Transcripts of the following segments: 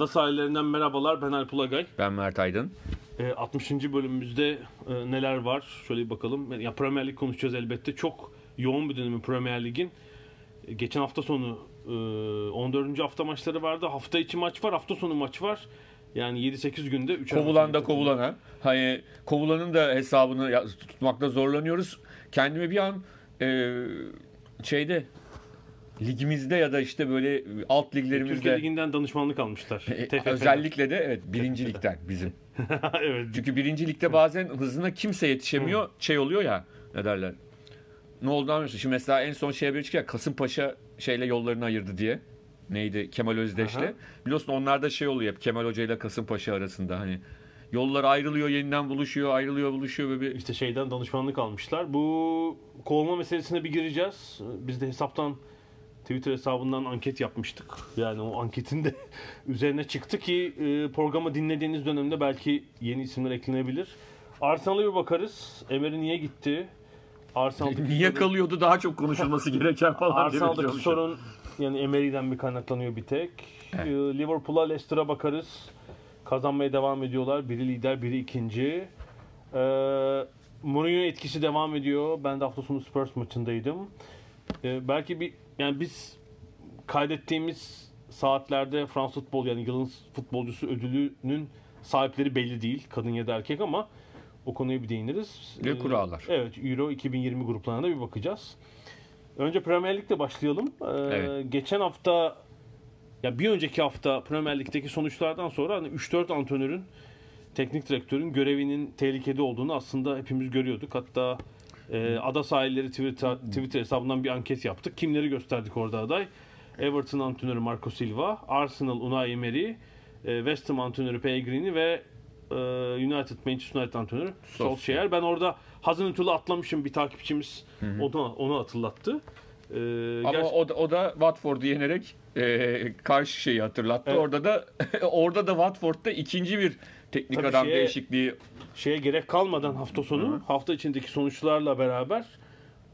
Ada sahillerinden merhabalar. Ben Alp Ulagay. Ben Mert Aydın. E, 60. bölümümüzde e, neler var? Şöyle bir bakalım. Ya Premier Lig konuşacağız elbette. Çok yoğun bir dönemi Premier Lig'in. E, geçen hafta sonu e, 14. hafta maçları vardı. Hafta içi maç var, hafta sonu maç var. Yani 7-8 günde 3 Kovulan da kovulana. Hani kovulanın da hesabını tutmakta zorlanıyoruz. Kendimi bir an e, şeyde ligimizde ya da işte böyle alt Türkiye liglerimizde Ligi'nden danışmanlık almışlar. e, özellikle de evet birinci ligden bizim. evet. Çünkü birinci ligde bazen hızına kimse yetişemiyor. Şey oluyor ya ne derler. Ne oldu anlıyorsun. Şimdi mesela en son şeye bir çıkıyor. Kasımpaşa şeyle yollarını ayırdı diye. Neydi? Kemal Özdeş'le. Biliyorsun onlarda şey oluyor hep Kemal Hoca ile Kasımpaşa arasında hani. Yollar ayrılıyor, yeniden buluşuyor, ayrılıyor, buluşuyor ve bir İşte şeyden danışmanlık almışlar. Bu kovulma meselesine bir gireceğiz. Biz de hesaptan Twitter hesabından anket yapmıştık. Yani o anketin de üzerine çıktı ki e, programı dinlediğiniz dönemde belki yeni isimler eklenebilir. Arsenal'a bir bakarız. Emery niye gitti? Arsenal'daki niye sorun- kalıyordu daha çok konuşulması gereken falan Arsenal'daki sorun yani Emery'den bir kaynaklanıyor bir tek. Evet. Ee, Liverpool'a Leicester'a bakarız. Kazanmaya devam ediyorlar. Biri lider, biri ikinci. Ee, Mourinho etkisi devam ediyor. Ben de hafta sonu Spurs maçındaydım. Ee, belki bir yani biz kaydettiğimiz saatlerde Fransız futbol yani yılın futbolcusu ödülünün sahipleri belli değil. Kadın ya da erkek ama o konuya bir değiniriz. Ve Ee, kurallar. Evet Euro 2020 gruplarına da bir bakacağız. Önce Premier Lig'de başlayalım. Ee, Evet. Geçen hafta ya bir önceki hafta Premier Lig'deki sonuçlardan sonra hani 3-4 antrenörün teknik direktörün görevinin tehlikede olduğunu aslında hepimiz görüyorduk. Hatta e, Ada Sahilleri Twitter, Twitter hesabından bir anket yaptık. Kimleri gösterdik orada aday? Everton antrenörü Marco Silva, Arsenal Unai Emery, e, West Ham antrenörü Pellegrini ve e, United Manchester United antrenörü Solskjaer. Ben orada Ütül'ü atlamışım bir takipçimiz onu, onu hatırlattı. E, Ama gerçi- o da, o da Watford'u yenerek e, karşı şeyi hatırlattı. Evet. Orada da orada da Watford'da ikinci bir teknik Tabii adam şeye- değişikliği şeye gerek kalmadan hafta sonu hafta içindeki sonuçlarla beraber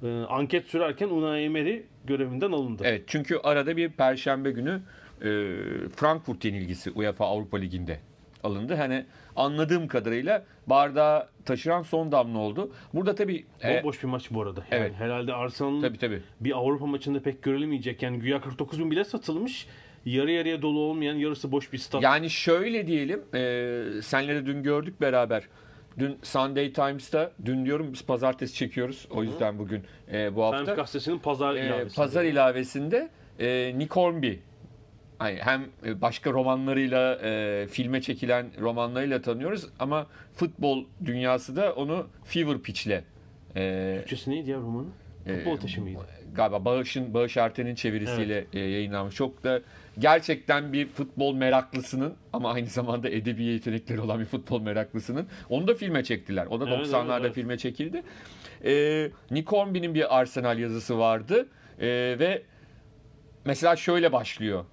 e, anket sürerken Unai Emery görevinden alındı. Evet çünkü arada bir perşembe günü e, Frankfurt yenilgisi UEFA Avrupa Ligi'nde alındı. Hani anladığım kadarıyla bardağı taşıran son damla oldu. Burada tabii e, Bomboş bir maç bu arada. Yani Evet. herhalde Arsenal'ın tabii tabii. bir Avrupa maçında pek görülemeyecek. Yani güya 49 bin bile satılmış. Yarı yarıya dolu olmayan yarısı boş bir stat. Yani şöyle diyelim, e, senle de dün gördük beraber. Dün Sunday Times'ta, dün diyorum biz pazartesi çekiyoruz. O yüzden bugün e, bu hafta. gazetesinin pazar E, pazar ilavesinde e, Nick Hornby hani hem başka romanlarıyla e, filme çekilen romanlarıyla tanıyoruz ama futbol dünyası da onu Fever Pitch'le e, Türkçesi neydi ya romanın? Futbol ateşi miydi? galiba Bağış'ın Bağış Erten'in çevirisiyle e, yayınlanmış. Çok da gerçekten bir futbol meraklısının ama aynı zamanda edebi yetenekleri olan bir futbol meraklısının onu da filme çektiler. O da Evet, 90'larda evet, evet. filme çekildi. E, Nick Hornby'nin bir Arsenal yazısı vardı E, ve mesela şöyle başlıyor.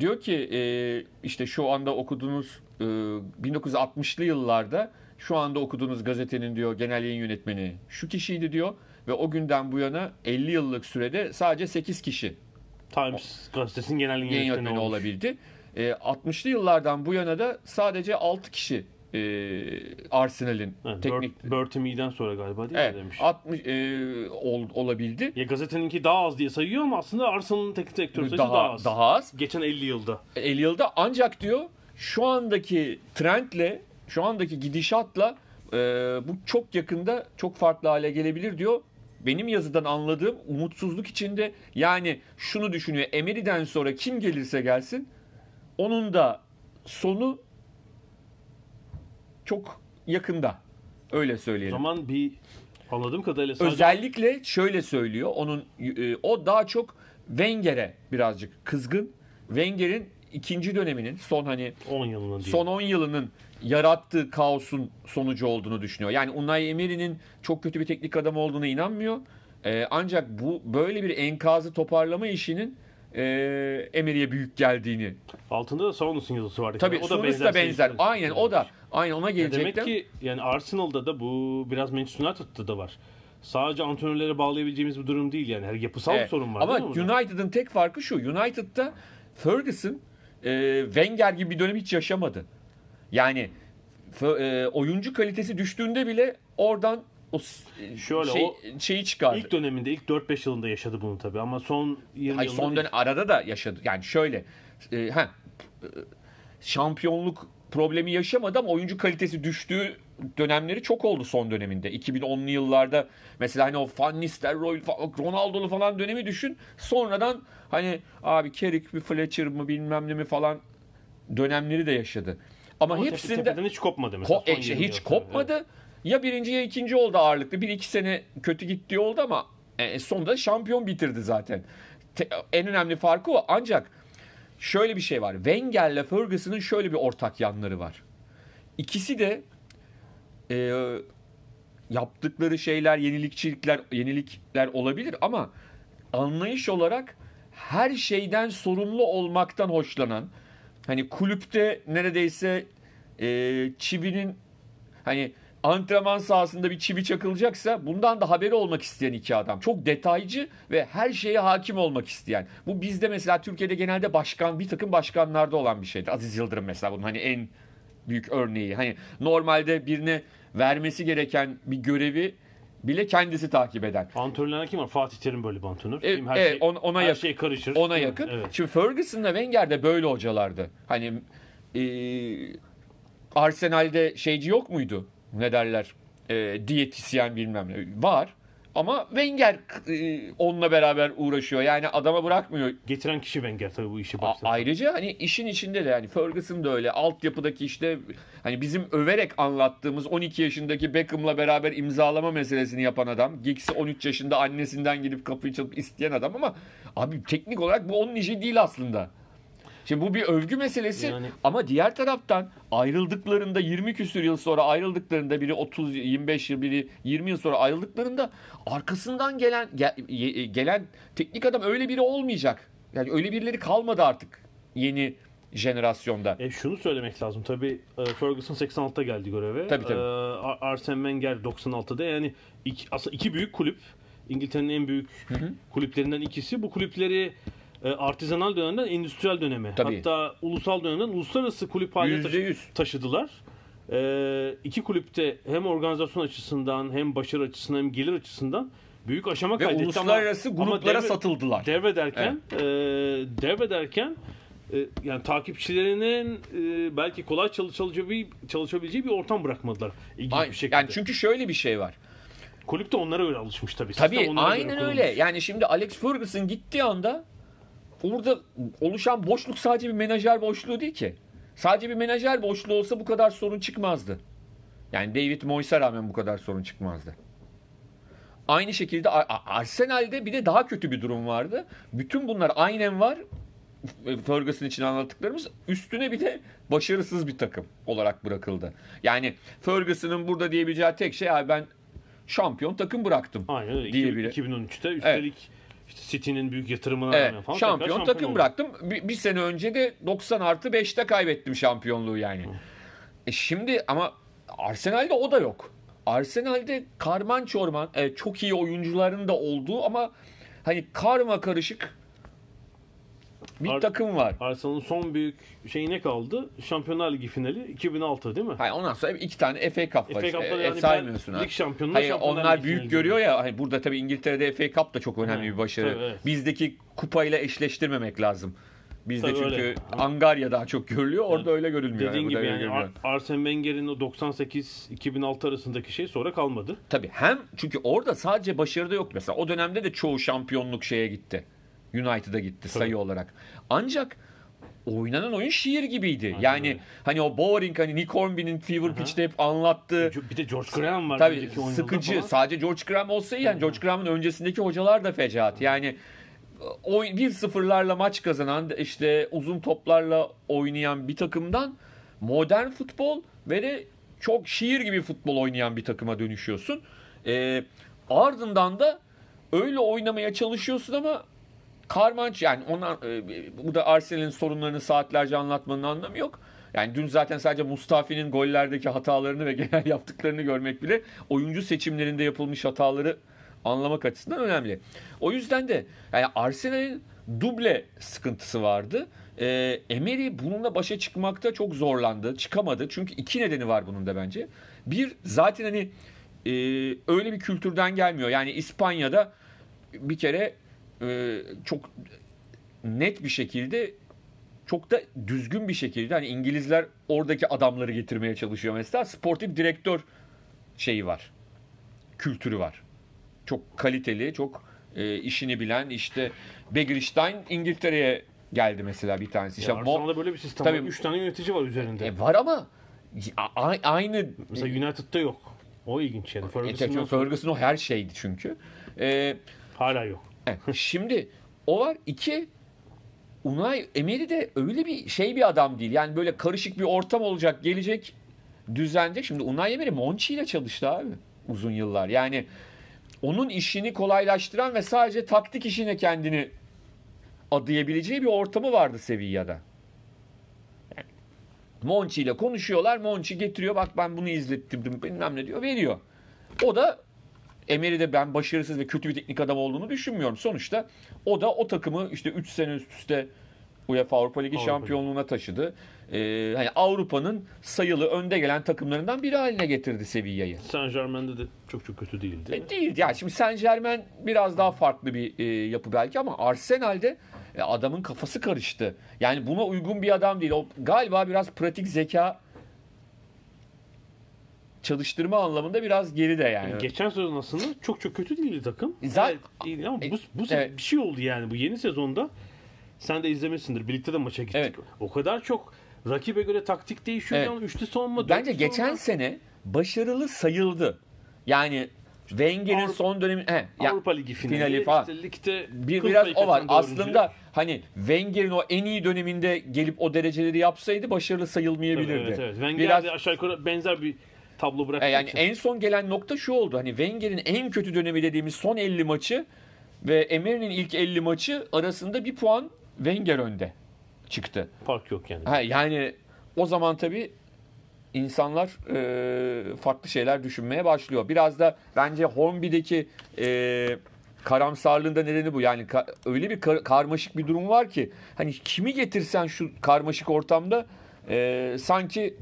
Diyor ki e, işte şu anda okuduğunuz e, 1960'lı yıllarda şu anda okuduğunuz gazetenin diyor genel yayın yönetmeni şu kişiydi diyor ve o günden bu yana 50 yıllık sürede sadece 8 kişi Times gazetesinin genel yayın yönetmeni yönetmeni olabildi. E, 60'lı yıllardan bu yana da sadece 6 kişi e, Arsenal'in Evet, teknik Bert, Bertie Mee'den sonra galiba değil evet, mi demiş. 60 e, ol- olabildi. Ya gazeteninki daha az diye sayıyor ama aslında Arsenal'ın teknik direktör sayısı daha, Daha az. daha az. Geçen 50 yılda. 50 yılda ancak diyor şu andaki trendle şu andaki gidişatla e, bu çok yakında çok farklı hale gelebilir diyor. Benim yazıdan anladığım umutsuzluk içinde yani şunu düşünüyor. Emery'den sonra kim gelirse gelsin onun da sonu çok yakında. Öyle O söyleyelim. zaman bir anladığım kadarıyla sadece Özellikle şöyle söylüyor. Onun e, o daha çok Wenger'e birazcık kızgın. Wenger'in ikinci döneminin son hani 10 yılının son 10 yılının yarattığı kaosun sonucu olduğunu düşünüyor. Yani Unai Emery'nin çok kötü bir teknik adam olduğuna inanmıyor. Ee, ancak bu böyle bir enkazı toparlama işinin e, Emery'e büyük geldiğini. Altında da Saunus'un yazısı vardı. Tabii O Sunus da benzer. seyirciler Aynen o da. Aynen ona Ya gelecektim. Demek ki yani Arsenal'da da bu biraz Manchester United'da da var. Sadece antrenörlere bağlayabileceğimiz bir durum değil yani. Her yapısal bir Evet. sorun var Ama değil mi burada? United'ın tek farkı şu. United'da Ferguson e, Wenger gibi bir dönem hiç yaşamadı. Yani e, oyuncu kalitesi düştüğünde bile oradan o s- Şöyle, şey, o şeyi çıkardı. İlk döneminde ilk 4-5 yılında yaşadı bunu tabii ama son 20 Hayır, son dönem arada da yaşadı. Yani şöyle e, ha, e, şampiyonluk problemi yaşamadı ama oyuncu kalitesi düştüğü dönemleri çok oldu son döneminde. 2010'lu yıllarda mesela hani o Van Nistelrooy, Ronaldo'lu falan dönemi düşün. Sonradan hani abi Carrick mi Fletcher mı bilmem ne mi falan dönemleri de yaşadı. Ama, Ama hepsinde hiç kopmadı mesela. Ko- e, işte 20 hiç kopmadı. Ya birinci ya ikinci oldu ağırlıklı. Bir iki sene kötü gittiği oldu ama e, sonunda şampiyon bitirdi zaten. Te- en önemli farkı o. Ancak şöyle bir şey var. Wenger'le Ferguson'ın şöyle bir ortak yanları var. İkisi de e, yaptıkları şeyler yenilikçilikler yenilikler olabilir ama anlayış olarak her şeyden sorumlu olmaktan hoşlanan hani kulüpte neredeyse e, çivinin hani antrenman sahasında bir çivi çakılacaksa bundan da haberi olmak isteyen iki adam. Çok detaycı ve her şeye hakim olmak isteyen. Bu bizde mesela Türkiye'de genelde başkan bir takım başkanlarda olan bir şeydi. Aziz Yıldırım mesela bunun hani en büyük örneği. Hani normalde birine vermesi gereken bir görevi bile kendisi takip eden. Antrenörler kim var? Fatih Terim böyle bir antrenör. E, her evet, şey, ona- ona her yakın. şey karışır. Ona yakın. Evet. Şimdi Ferguson'la Wenger de böyle hocalardı. Hani e, Arsenal'de şeyci yok muydu? Ne derler? E, diyetisyen bilmem ne. Var. Ama Wenger e, onunla beraber uğraşıyor. Yani adama bırakmıyor. Getiren kişi Wenger tabii bu işi başlatan. ayrıca hani işin içinde de yani Ferguson da öyle altyapıdaki işte hani bizim överek anlattığımız 12 yaşındaki Beckham'la beraber imzalama meselesini yapan adam. Giggs'i 13 yaşında annesinden gidip kapıyı çalıp isteyen adam ama abi teknik olarak bu onun işi değil aslında. Şimdi bu bir övgü meselesi Yani- ama diğer taraftan ayrıldıklarında 20 küsür yıl sonra ayrıldıklarında biri 30 25 yıl biri 20 yıl sonra ayrıldıklarında arkasından gelen ge- ye- gelen teknik adam öyle biri olmayacak. Yani öyle birileri kalmadı artık yeni jenerasyonda. E şunu söylemek lazım. Tabii e, Ferguson 86'da geldi göreve. Tabii, tabii. E, Ar- Arsene Wenger 96'da. Yani iki, aslında iki büyük kulüp. İngiltere'nin en büyük kulüplerinden ikisi. Bu kulüpleri e, artizanal dönemden endüstriyel döneme. Tabii. Hatta ulusal dönemden uluslararası kulüp haline taşı- taşıdılar. E, iki kulüpte hem organizasyon açısından hem başarı açısından hem gelir açısından büyük aşama Ve kaydetti. uluslararası ama, ama gruplara devre- satıldılar. Devrederken, e, devrederken e, yani takipçilerinin e, belki kolay çalışabileceği, çalışabileceği bir ortam bırakmadılar. İlginç Ay- bir şekilde. Yani çünkü şöyle bir şey var. Kulüp de onlara öyle alışmış tabii. Tabii aynen öyle. Yani şimdi Alex Ferguson gittiği anda orada oluşan boşluk sadece bir menajer boşluğu değil ki. Sadece bir menajer boşluğu olsa bu kadar sorun çıkmazdı. Yani David Moyes'e rağmen bu kadar sorun çıkmazdı. Aynı şekilde Ar- Ar- Arsenal'de bir de daha kötü bir durum vardı. Bütün bunlar aynen var. Ferguson için anlattıklarımız üstüne bir de başarısız bir takım olarak bırakıldı. Yani Ferguson'ın burada diyebileceği tek şey abi ben şampiyon takım bıraktım. Aynen öyle. diyebilir. 2013'te üstelik işte City'nin büyük yatırımına Evet, rağmen falan şampiyon tekrar takım oldu. bıraktım. Bir, bir sene önce de 90 artı 5'te kaybettim şampiyonluğu yani. E şimdi ama Arsenal'de o da yok. Arsenal'de karman çorman evet, çok iyi oyuncuların da olduğu ama hani karma karışık bir Ar- takım var. Arsenal'ın son büyük şeyi ne kaldı? Şampiyonlar Ligi finali 2006 değil mi? Hayır, ondan sonra iki tane FA Cup var. FA işte. Cup'ta E, yani saymıyorsun ben ha. lig şampiyonluğu, Hayır, Şampiyonlar onlar Ligi büyük finali görüyor ya. Hani burada tabii İngiltere'de FA Cup da çok önemli bir başarı. tabii, evet. Bizdeki kupayla eşleştirmemek lazım. Bizde Tabii çünkü öyle. Angarya daha çok görülüyor. Orada öyle görülmüyor. Dediğin burada gibi öyle yani görülüyor. Ar- Arsene Wenger'in o 98-2006 arasındaki şey sonra kalmadı. Tabii hem çünkü orada sadece başarıda yok. Mesela o dönemde de çoğu şampiyonluk şeye gitti. United'a gitti sayı olarak. Ancak oynanan oyun şiir gibiydi. yani hani o boring hani Nick Hornby'nin Fever Pitch'te hep anlattığı Bir de George Graham var. Tabii sıkıcı. falan. Sadece George Graham olsa iyi. Yani George Graham'ın öncesindeki hocalar da fecaat. Yani o 1-0'larla maç kazanan işte uzun toplarla oynayan bir takımdan modern futbol ve de çok şiir gibi futbol oynayan bir takıma dönüşüyorsun. Ee, ardından da öyle oynamaya çalışıyorsun ama karmanç yani ona e, bu da Arsenal'in sorunlarını saatlerce anlatmanın anlamı yok. Yani dün zaten sadece Mustafi'nin gollerdeki hatalarını ve genel yaptıklarını görmek bile oyuncu seçimlerinde yapılmış hataları anlamak açısından önemli. O yüzden de yani Arsenal'in duble sıkıntısı vardı. Ee, Emery bununla başa çıkmakta çok zorlandı. Çıkamadı. Çünkü iki nedeni var bunun da bence. Bir zaten hani e, öyle bir kültürden gelmiyor. Yani İspanya'da bir kere e, çok net bir şekilde çok da düzgün bir şekilde hani İngilizler oradaki adamları getirmeye çalışıyor mesela sportif direktör şeyi var. Kültürü var. Çok kaliteli, çok e, işini bilen işte Begiristain İngiltere'ye geldi mesela bir tanesi. İşte Ya Mo- Arsenal'da böyle bir sistem Tabii- var. 3 tane yönetici var üzerinde. E, var ama a- aynı Mesela United'da yok. O ilginç yani. e, Ferguson'dan sonra Ferguson o her şeydi çünkü. E, hala yok. Evet, Şimdi o var. iki Unai Emery de öyle bir şey bir adam değil. Yani böyle karışık bir ortam olacak, gelecek, düzenecek. Şimdi Unai Emery Monchi ile çalıştı abi uzun yıllar. Yani onun işini kolaylaştıran ve sadece taktik işine kendini adayabileceği bir ortamı vardı Sevilla'da. Yani Monchi ile konuşuyorlar. Monchi getiriyor. Bak ben bunu izlettirdim bilmem ne diyor. Veriyor. O da Emery'de ben başarısız ve kötü bir teknik adam olduğunu düşünmüyorum. Sonuçta o da o takımı işte 3 sene üst üste UEFA Avrupa Ligi Avrupa şampiyonluğuna taşıdı. Ee, hani Avrupa'nın sayılı önde gelen takımlarından biri haline getirdi Sevilla'yı. Saint Germain'de de çok çok kötü değildi. E, değil yani şimdi Saint Germain biraz daha farklı bir e, yapı belki ama Arsenal'de e, adamın kafası karıştı. Yani buna uygun bir adam değil. O galiba biraz pratik zeka çalıştırma anlamında biraz geride yani. Geçen sezon aslında çok çok kötü değildi takım. Zaten- Evet, iyiydi ama bu, bu se- Evet. bir şey oldu yani bu yeni sezonda. Sen de izlemişsindir. Birlikte de maça gittik. Evet. O kadar çok rakibe göre taktik değişiyor. Evet. Yani üçlü savunma, Bence dörtlü geçen savunma. sene başarılı sayıldı. Yani Wenger'in Avrupa- son dönemi he, ya, Avrupa Ligi finali, finali falan. işte ligde bir biraz o var. Aslında hani Wenger'in o en iyi döneminde gelip o dereceleri yapsaydı başarılı sayılmayabilirdi. Evet, evet. Wenger Biraz de aşağı yukarı benzer bir tablo e, yani en son gelen nokta şu oldu. Hani Wenger'in en kötü dönemi dediğimiz son 50 maçı ve Emery'nin ilk 50 maçı arasında bir puan Wenger önde çıktı. fark yok yani. Ha, yani o zaman tabii insanlar e, farklı şeyler düşünmeye başlıyor. Biraz da bence Hornby'deki e, karamsarlığın da nedeni bu. Yani ka- öyle bir kar- karmaşık bir durum var ki hani kimi getirsen şu karmaşık ortamda e, sanki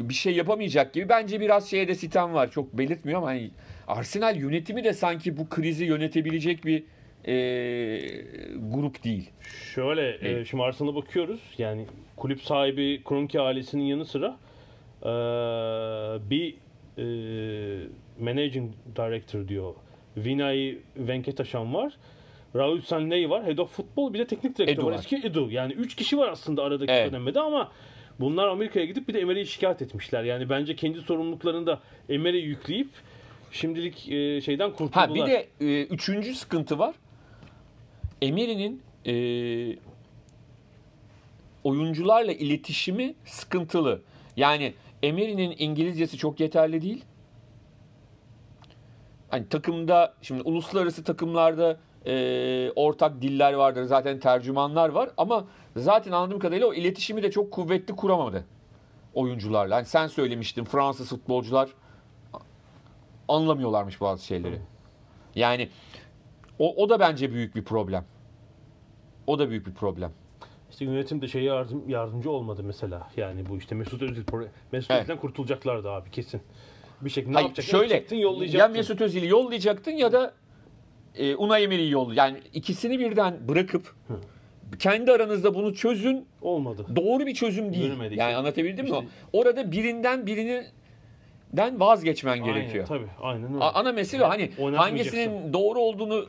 bir şey yapamayacak gibi. Bence biraz şeye de sitem var. Çok belirtmiyor ama hani Arsenal yönetimi de sanki bu krizi yönetebilecek bir e, grup değil. Şöyle e, şimdi Arsenal'a bakıyoruz. Yani kulüp sahibi Kroenke ailesinin yanı sıra e, bir e, managing director diyor. Vinay Venkataşan var. Raul Sanley var. Head of Football bir de teknik direktör Edu var. var. Eski Edu. Yani 3 kişi var aslında aradaki Evet. dönemde ama bunlar Amerika'ya gidip bir de Emery'i şikayet etmişler. Yani bence kendi sorumluluklarını da Emery'e yükleyip şimdilik e, şeyden kurtuldular. Ha bir de e, üçüncü sıkıntı var. Emery'nin e, oyuncularla iletişimi sıkıntılı. Yani Emery'nin İngilizcesi çok yeterli değil. Hani takımda şimdi uluslararası takımlarda e, ortak diller vardır zaten tercümanlar var ama zaten anladığım kadarıyla o iletişimi de çok kuvvetli kuramadı oyuncularla. Hani sen söylemiştin Fransız futbolcular anlamıyorlarmış bazı şeyleri. Yani o, o da bence büyük bir problem. O da büyük bir problem. İşte yönetim de şeye yardım, yardımcı olmadı mesela. Yani bu işte Mesut Özil Mesut Evet. Özil'den kurtulacaklardı abi kesin. Bir şekilde ne Hayır, yapacaksın? şöyle Yapacaktın, ya. Mesut Özil'i yollayacaktın ya da e, Unai Emery'i yollayacaktın. Yani ikisini birden bırakıp kendi aranızda bunu çözün. Olmadı. Doğru bir çözüm değil. Yürümedi Yani işte. anlatabildim mi? İşte- Orada birinden birinden vazgeçmen gerekiyor. Aynen, tabii aynen öyle. Ana mesele o. hani hangisinin doğru olduğunu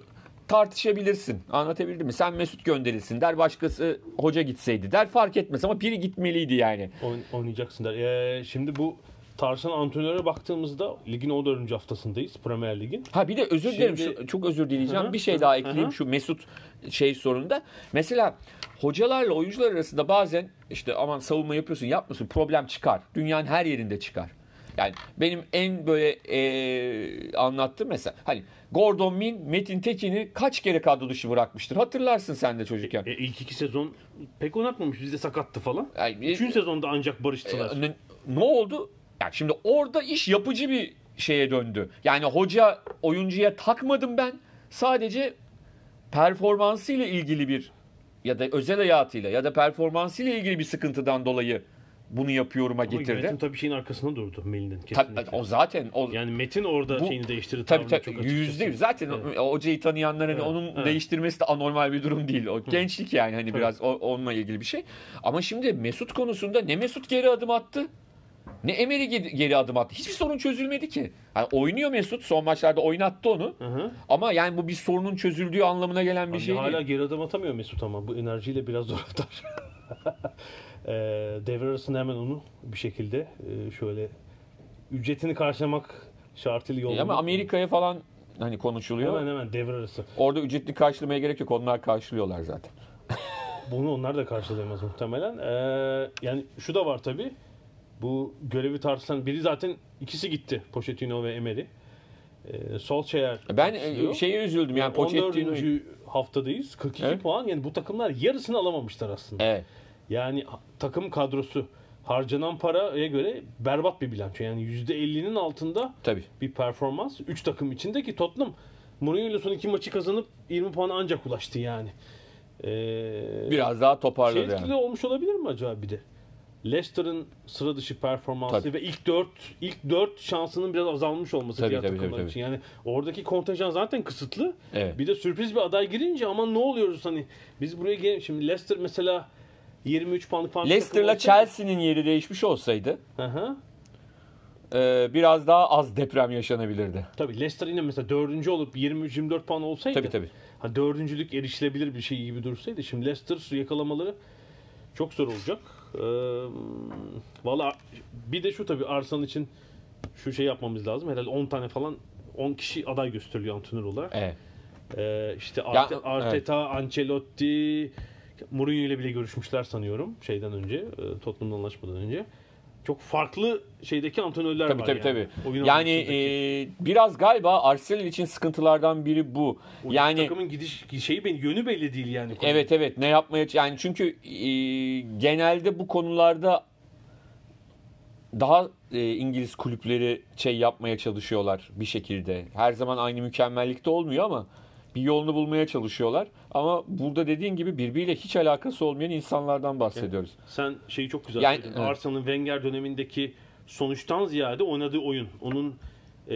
tartışabilirsin. Anlatabildim mi? Sen Mesut gönderilsin der. Başkası hoca gitseydi der. Fark etmez ama biri gitmeliydi yani. Oyn- oynayacaksın der. Ee, şimdi bu Tarsan antrenöre baktığımızda ligin 14. haftasındayız Premier Lig'in. Ha bir de özür dilerim. Şimdi- Şu, çok özür dileyeceğim. Hı hı, bir şey hı daha ekleyeyim hı. şu Mesut şey sorununda. Mesela hocalarla oyuncular arasında bazen işte aman savunma yapıyorsun yapmıyorsun problem çıkar. Dünyanın her yerinde çıkar. Yani benim en böyle eee anlattığım mesela hani Gordon Min Metin Tekin'i kaç kere kadro dışı bırakmıştır. Hatırlarsın sen de çocukken. E, ilk iki sezon pek oynatmamış. Bizde sakattı falan. Yani, Üçüncü sezonda ancak barıştılar. E, ne, ne oldu? Yani şimdi orada iş yapıcı bir şeye döndü. Yani hoca oyuncuya takmadım ben. Sadece performansıyla ilgili bir ya da özel hayatıyla ya da performansıyla ilgili bir sıkıntıdan dolayı bunu yapıyorum'a Ama getirdi. yönetim tabii şeyin arkasında durdu Melih'in Tabii, kesinlikle. o zaten o Yani Metin orada Bu- şeyini değiştirdi. tabii tabii çok yüzde yüz. Zaten Evet. hocayı tanıyanların Evet, onun evet. değiştirmesi de anormal bir durum değil. O gençlik yani hani Tabii. biraz o- onunla ilgili bir şey. Ama şimdi Mesut konusunda ne Mesut geri adım attı ne Emery geri, geri adım attı. Hiçbir sorun çözülmedi ki. Yani oynuyor Mesut son maçlarda oynattı onu. Hı hı. Ama yani bu bir sorunun çözüldüğü anlamına gelen bir Abi şey hala değil. geri adım atamıyor Mesut ama bu enerjiyle biraz zor atar. e, devre arasında hemen onu bir şekilde e, şöyle ücretini karşılamak şartıyla yollamak. Ama Amerika'ya falan hani konuşuluyor. Hemen hemen devre arası. Orada ücretli karşılamaya gerek yok. Onlar karşılıyorlar zaten. Bunu onlar da karşılayamaz muhtemelen. Ee, yani şu da var tabi. Bu görevi tartışılan biri zaten ikisi gitti. Pochettino ve Emery. Ee, Solskjaer Ben e, şeye üzüldüm. Yani 14. Pochettino... haftadayız. 42 Evet. puan. Yani bu takımlar yarısını alamamışlar aslında. Evet. Yani takım kadrosu harcanan paraya göre berbat bir bilanço. Yani %50'nin altında Tabii. bir performans. 3 takım içinde ki Tottenham Mourinho ile son iki maçı kazanıp 20 puana ancak ulaştı yani. Ee, Biraz daha şey toparladı etkili yani. olmuş olabilir mi acaba bir de? Leicester'ın sıra dışı performansı Tabii. ve ilk 4 ilk 4 şansının biraz azalmış olması Tabii, diğer tabii, takımlar tabii, için. Yani oradaki kontenjan zaten kısıtlı. Evet. Bir de sürpriz bir aday girince aman ne oluyoruz hani biz buraya gel şimdi Leicester mesela 23 puanlık falan Leicester'la Chelsea'nin yeri değişmiş olsaydı Hı hı. e, biraz daha az deprem yaşanabilirdi. Tabii Leicester yine mesela dördüncü olup 23-24 puan olsaydı. Tabii tabii. Ha, dördüncülük erişilebilir bir şey gibi dursaydı. Şimdi Leicester yakalamaları çok zor olacak. Ee, Valla bir de şu tabii Arsenal için şu şey yapmamız lazım. Herhalde 10 tane falan 10 kişi aday gösteriliyor antrenör olarak. Evet. Ee, işte Arte- Ya, Arteta, Ancelotti, Mourinho ile bile görüşmüşler sanıyorum şeyden önce, Tottenham'la anlaşmadan önce. Çok farklı şeydeki antrenörler Tabii var tabii yani. tabii. Oyun Yani e, biraz galiba Arsenal için sıkıntılardan biri bu. O Yani takımın gidiş şeyi ben yönü belli değil yani. evet evet ne yapmaya yani çünkü e, genelde bu konularda daha e, İngiliz kulüpleri şey yapmaya çalışıyorlar bir şekilde. Her zaman aynı mükemmellikte olmuyor ama bir yolunu bulmaya çalışıyorlar. Ama burada dediğin gibi birbiriyle hiç alakası olmayan insanlardan bahsediyoruz. Sen şeyi çok güzel Yani- söyledin. evet. Arsenal'ın Wenger dönemindeki sonuçtan ziyade oynadığı oyun. Onun e,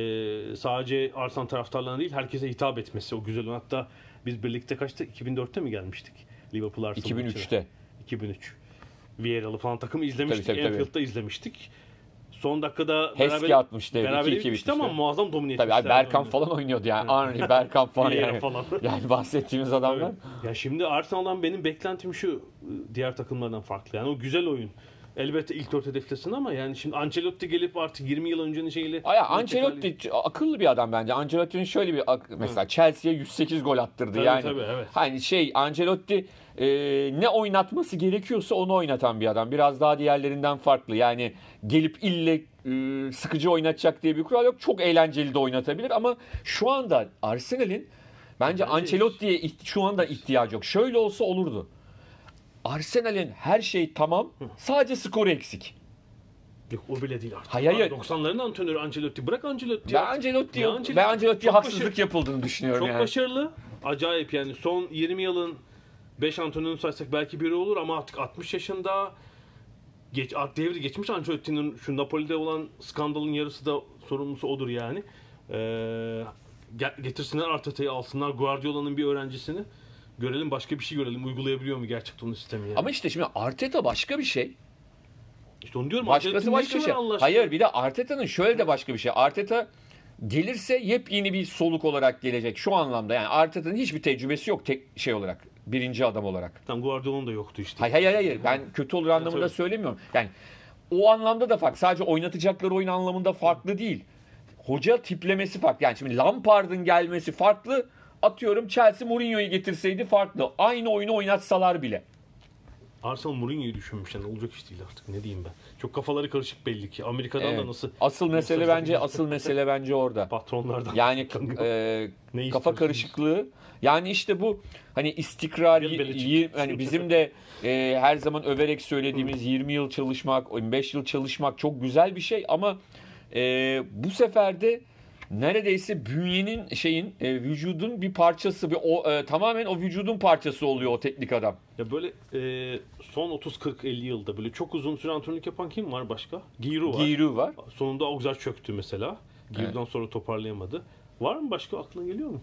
sadece Arsenal taraftarlarına değil herkese hitap etmesi o güzel. Hatta biz birlikte kaçta? 2004'te mi gelmiştik? Liverpool Arsenal maçına? 2003'te. 2003. Vieira'lı falan takımı izlemiştik. Tabii, tabii, tabii. Anfield'da izlemiştik. Son dakikada Heski atmıştı, Beraber 2-2 bitmişti ama muazzam domine Tabii etmişler. abi Bergkamp falan oynuyordu yani. Henry, Bergkamp falan yani. falan. Yani bahsettiğimiz adamlar. Ya şimdi Arsenal'dan benim beklentim şu diğer takımlardan farklı. Yani o güzel oyun. Elbette ilk dört hedeflesin ama yani şimdi Ancelotti gelip artık 20 yıl öncenin şeyiyle Aya Ancelotti akıllı bir adam bence. Ancelotti'nin şöyle bir mesela Chelsea'ye 108 gol attırdı Tabii, yani. tabii, evet. Hani şey Ancelotti e, ne oynatması gerekiyorsa onu oynatan bir adam. Biraz daha diğerlerinden farklı. Yani gelip ille e, sıkıcı oynatacak diye bir kural yok. Çok eğlenceli de oynatabilir ama şu anda Arsenal'in bence Bence- Ancelotti'ye şu anda ihtiyacı yok. Şöyle olsa olurdu. Arsenal'in her şey tamam. Sadece skoru eksik. Yok o bile değil artık. Hayır, hayır. 90'ların antrenörü Ancelotti. Bırak Ancelotti. Ben artık. Ancelotti'ye Ya Ancelotti ben Ancelotti'ye haksızlık başarılı- yapıldığını düşünüyorum Çok yani. başarılı. Acayip yani son 20 yılın 5 antrenörünü saysak belki biri olur ama artık 60 yaşında geç devri geçmiş Ancelotti'nin şu Napoli'de olan skandalın yarısı da sorumlusu odur yani. Ee, ge- getirsinler Arteta'yı alsınlar Guardiola'nın bir öğrencisini. Görelim başka bir şey görelim. Uygulayabiliyor mu gerçekten o sistemi yani. Ama işte şimdi Arteta başka bir şey. işte onu diyorum. Başkası başka işi şey. Allah? Hayır bir de Arteta'nın şöyle de başka bir şey. Arteta gelirse yepyeni bir soluk olarak gelecek şu anlamda. Yani Arteta'nın hiçbir tecrübesi yok tek şey olarak. Birinci adam olarak. Tam Guardiola'nın da yoktu işte. Hayır hayır hayır ben kötü olur anlamında tabii. söylemiyorum. Yani o anlamda da farklı. Sadece oynatacakları oyun anlamında farklı değil. Hoca tiplemesi farklı. Yani şimdi Lampard'ın gelmesi farklı. Atıyorum Chelsea Mourinho'yu getirseydi farklı. Aynı oyunu oynatsalar bile. Arsenal Mourinho'yu düşünmüş yani olacak iş değil artık ne diyeyim ben. Çok kafaları karışık belli ki. Amerika'dan Evet. da nasıl Asıl mesele Mesajlar bence asıl mesele bence orada. patronlardan. Yani e, Ne kafa karışıklığı. Yani işte bu hani istikrar y- hani bizim de e, her zaman överek söylediğimiz 20 yıl çalışmak, 25 yıl çalışmak çok güzel bir şey ama e, bu sefer de neredeyse bünyenin şeyin e, vücudun bir parçası bir o e, tamamen o vücudun parçası oluyor o teknik adam. Ya böyle e, son 30-40-50 yılda böyle çok uzun süre antrenörlük yapan kim var başka? Giroud var. Giroud var. Sonunda Auxerre çöktü mesela. Giroud'dan sonra toparlayamadı. Var mı başka aklına geliyor mu?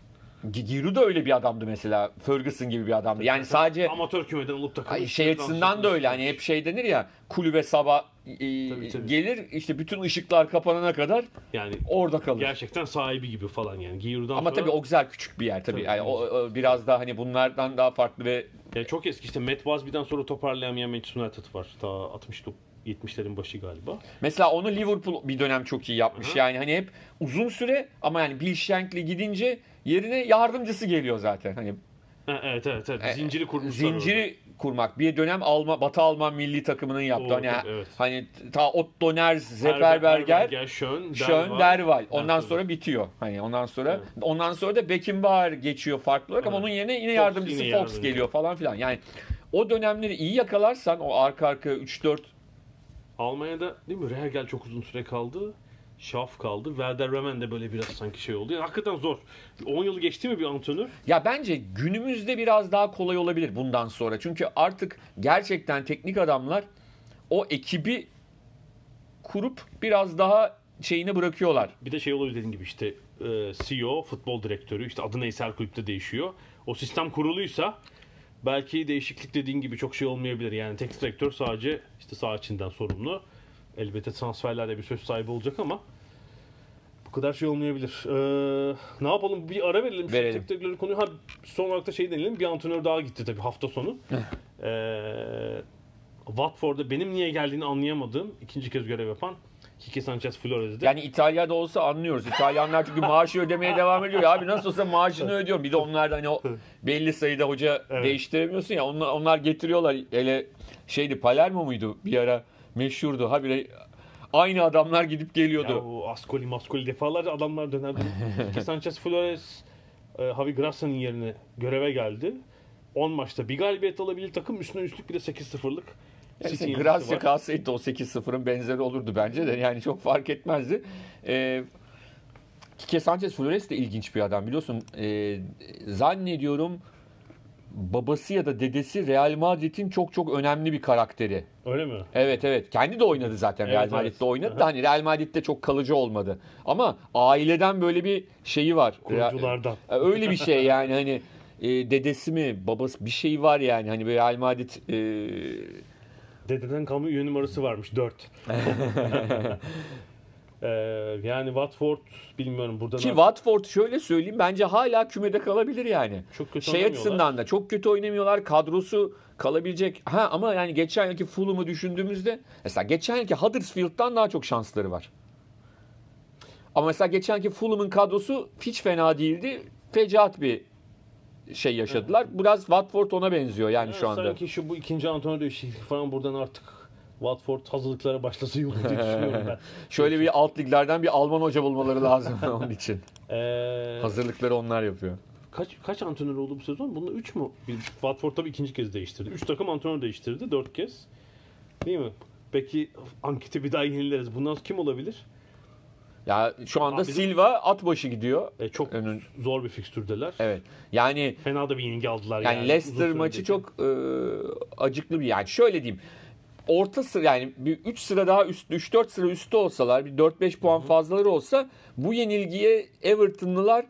Gi- Giroud da öyle bir adamdı mesela. Ferguson gibi bir adamdı. Yani sadece Amatör kümeden takımı. Ay, şey açısından da öyle hani hep şey denir ya kulübe sabah e, Tabii, tabii. gelir işte bütün ışıklar kapanana kadar Yani orada kalır. gerçekten sahibi gibi falan yani. Giroud'dan Ama sonra tabii o güzel küçük bir yer tabii. Tabii, Yani o, o biraz daha hani bunlardan daha farklı ve yani çok eski işte Matt Busby'den sonra toparlayamayan Manchester United var. Ta 60 70'lerin başı galiba. mesela onu Liverpool bir dönem çok iyi yapmış. Hı. Yani hani hep uzun süre ama yani Bill Shankly gidince yerine yardımcısı geliyor zaten. Hani Ha, evet evet evet. E, Zinciri kurmuşlar zinciri kurmak. Bir dönem Alman Batı Alman milli takımının yaptı. Oo, hani evet. hani ta Otto Nerz. Zeperberger Schön, Schön, Derval. Ondan Evet, sonra bitiyor. Hani ondan sonra Evet. ondan sonra da Beckenbauer geçiyor farklı olarak ama Evet. onun yerine yine Fox yardımcısı yine Fox yardımcı. geliyor falan filan. Yani o dönemleri iyi yakalarsan o arka arka 3-4 Almanya'da değil mi? Rehergel çok uzun süre kaldı. Schaff kaldı. Werder Bremen de böyle biraz sanki şey oldu. Yani hakikaten zor. 10 yıl geçti mi bir antrenör? Ya bence günümüzde biraz daha kolay olabilir bundan sonra. Çünkü artık gerçekten teknik adamlar o ekibi kurup biraz daha şeyini bırakıyorlar. Bir de şey oluyor dediğin gibi işte e, CEO, futbol direktörü işte adı neyse her kulüpte değişiyor. O sistem kuruluysa belki değişiklik dediğin gibi çok şey olmayabilir. Yani teknik direktör sadece işte sağ içinden sorumlu. Elbette transferlerde bir söz sahibi olacak ama kadar şey olmayabilir. Ee, ne yapalım? Bir ara verelim. Şu Verelim. direktörün konuyu. Ha, son olarak da şey deneyelim. Bir antrenör daha gitti tabii hafta sonu. ee, Watford'da benim niye geldiğini anlayamadığım ikinci kez görev yapan Kike Sanchez Flores'de. Yani İtalya'da olsa anlıyoruz. İtalyanlar çünkü maaşı ödemeye devam ediyor. Abi nasıl olsa maaşını ödüyorum. Bir de onlar da hani o belli sayıda hoca Evet. değiştiremiyorsun ya. Onlar, onlar getiriyorlar. Hele şeydi Palermo muydu bir ara meşhurdu. Habire aynı adamlar gidip geliyordu. Ya o Ascoli Mascoli defalarca adamlar dönerdi. Sanchez Flores e, Javi Gracia'nın yerine göreve geldi. 10 maçta bir galibiyet alabilir takım üstüne üstlük bir de 8-0'lık Yani Gracia kalsaydı o 8-0'ın benzeri olurdu bence de. Yani çok fark etmezdi. Ee, Kike Sanchez Flores de ilginç bir adam biliyorsun. Ee, zannediyorum babası ya da dedesi Real Madrid'in çok çok önemli bir karakteri. Öyle mi? Evet evet. Kendi de oynadı zaten Evet, Real evet. Madrid'de oynadı Aha. da hani Real Madrid'de çok kalıcı olmadı. Ama aileden böyle bir şeyi var. Kuruculardan. Öyle bir şey yani hani e, dedesi mi babası bir şey var yani hani böyle Real Madrid e, Dededen kalma üye numarası varmış 4. Ee, yani Watford bilmiyorum burada ki Watford şöyle söyleyeyim bence hala kümede kalabilir yani. çok kötü Şey açısından da çok kötü oynamıyorlar. Kadrosu kalabilecek. Ha ama yani geçen yılki Fulham'ı düşündüğümüzde mesela geçen yılki Huddersfield'dan daha çok şansları var. Ama mesela geçen yılki Fulham'ın kadrosu hiç fena değildi. Fecaat bir şey yaşadılar. Biraz Watford ona benziyor yani Yani şu anda. Sanki şu bu ikinci antrenör değişikliği falan buradan artık Watford hazırlıklara başlasa iyi olur diye düşünüyorum ben. Şöyle bir alt liglerden bir Alman hoca bulmaları lazım onun için. Ee, Hazırlıkları onlar yapıyor. kaç kaç antrenör oldu bu sezon? Bunda 3 mü? Bir- Watford tabii ikinci kez değiştirdi. 3 takım antrenör değiştirdi 4 kez. Değil mi? Peki anketi bir daha yenileriz. Bundan kim olabilir? Ya şu anda Abi Silva at başı gidiyor. E, çok Önün- zor bir fikstürdeler. Evet. Yani Fena da bir yenilgi aldılar Yani, yani. Leicester maçı çok e, acıklı bir yani şöyle diyeyim. Orta sıra yani bir 3 sıra daha üst 3-4 sıra üstte olsalar bir 4-5 puan fazlaları olsa bu yenilgiye Everton'lılar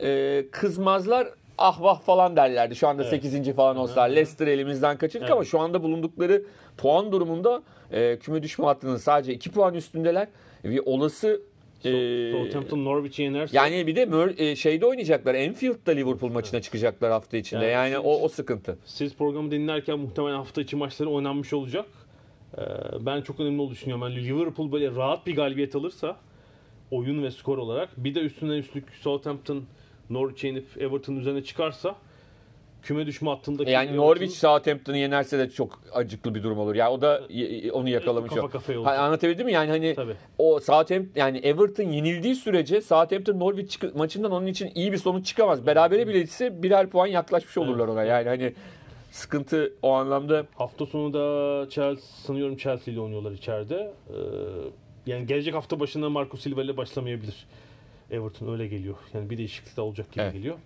e, kızmazlar ah vah falan derlerdi. Şu anda Evet. 8. falan olsalar Leicester elimizden kaçırdık Evet. ama şu anda bulundukları puan durumunda e, küme düşme hattının sadece 2 puan üstündeler. Bir olası Ee, Southampton Norwich'i yenerse Yani bir de Mör- e, şeyde oynayacaklar. Enfield'da Liverpool maçına çıkacaklar hafta içinde. Yani Yani siz- o o sıkıntı. siz programı dinlerken muhtemelen hafta içi maçları oynanmış olacak. Ee, ben çok önemli olduğunu düşünüyorum. Yani Liverpool böyle rahat bir galibiyet alırsa oyun ve skor olarak bir de üstüne üstlük Southampton Norwich'i yenip Everton üzerine çıkarsa küme düşme hattındaki Yani Everton- Norwich Southampton'ı yenerse de çok acıklı bir durum olur. Ya o da onu yakalamış. Kafa kafaya Ha, olacak. anlatabildim mi? Yani hani Tabii. o Southampton yani Everton yenildiği sürece Southampton Norwich maçından onun için iyi bir sonuç çıkamaz. Berabere bile ise birer puan yaklaşmış olurlar ona. Yani hani sıkıntı o anlamda Hafta sonu da Chelsea sanıyorum Chelsea ile oynuyorlar içeride. Ee, yani gelecek hafta başında Marco Silva ile başlamayabilir. Everton öyle geliyor. Yani bir değişiklik de olacak gibi Evet. geliyor.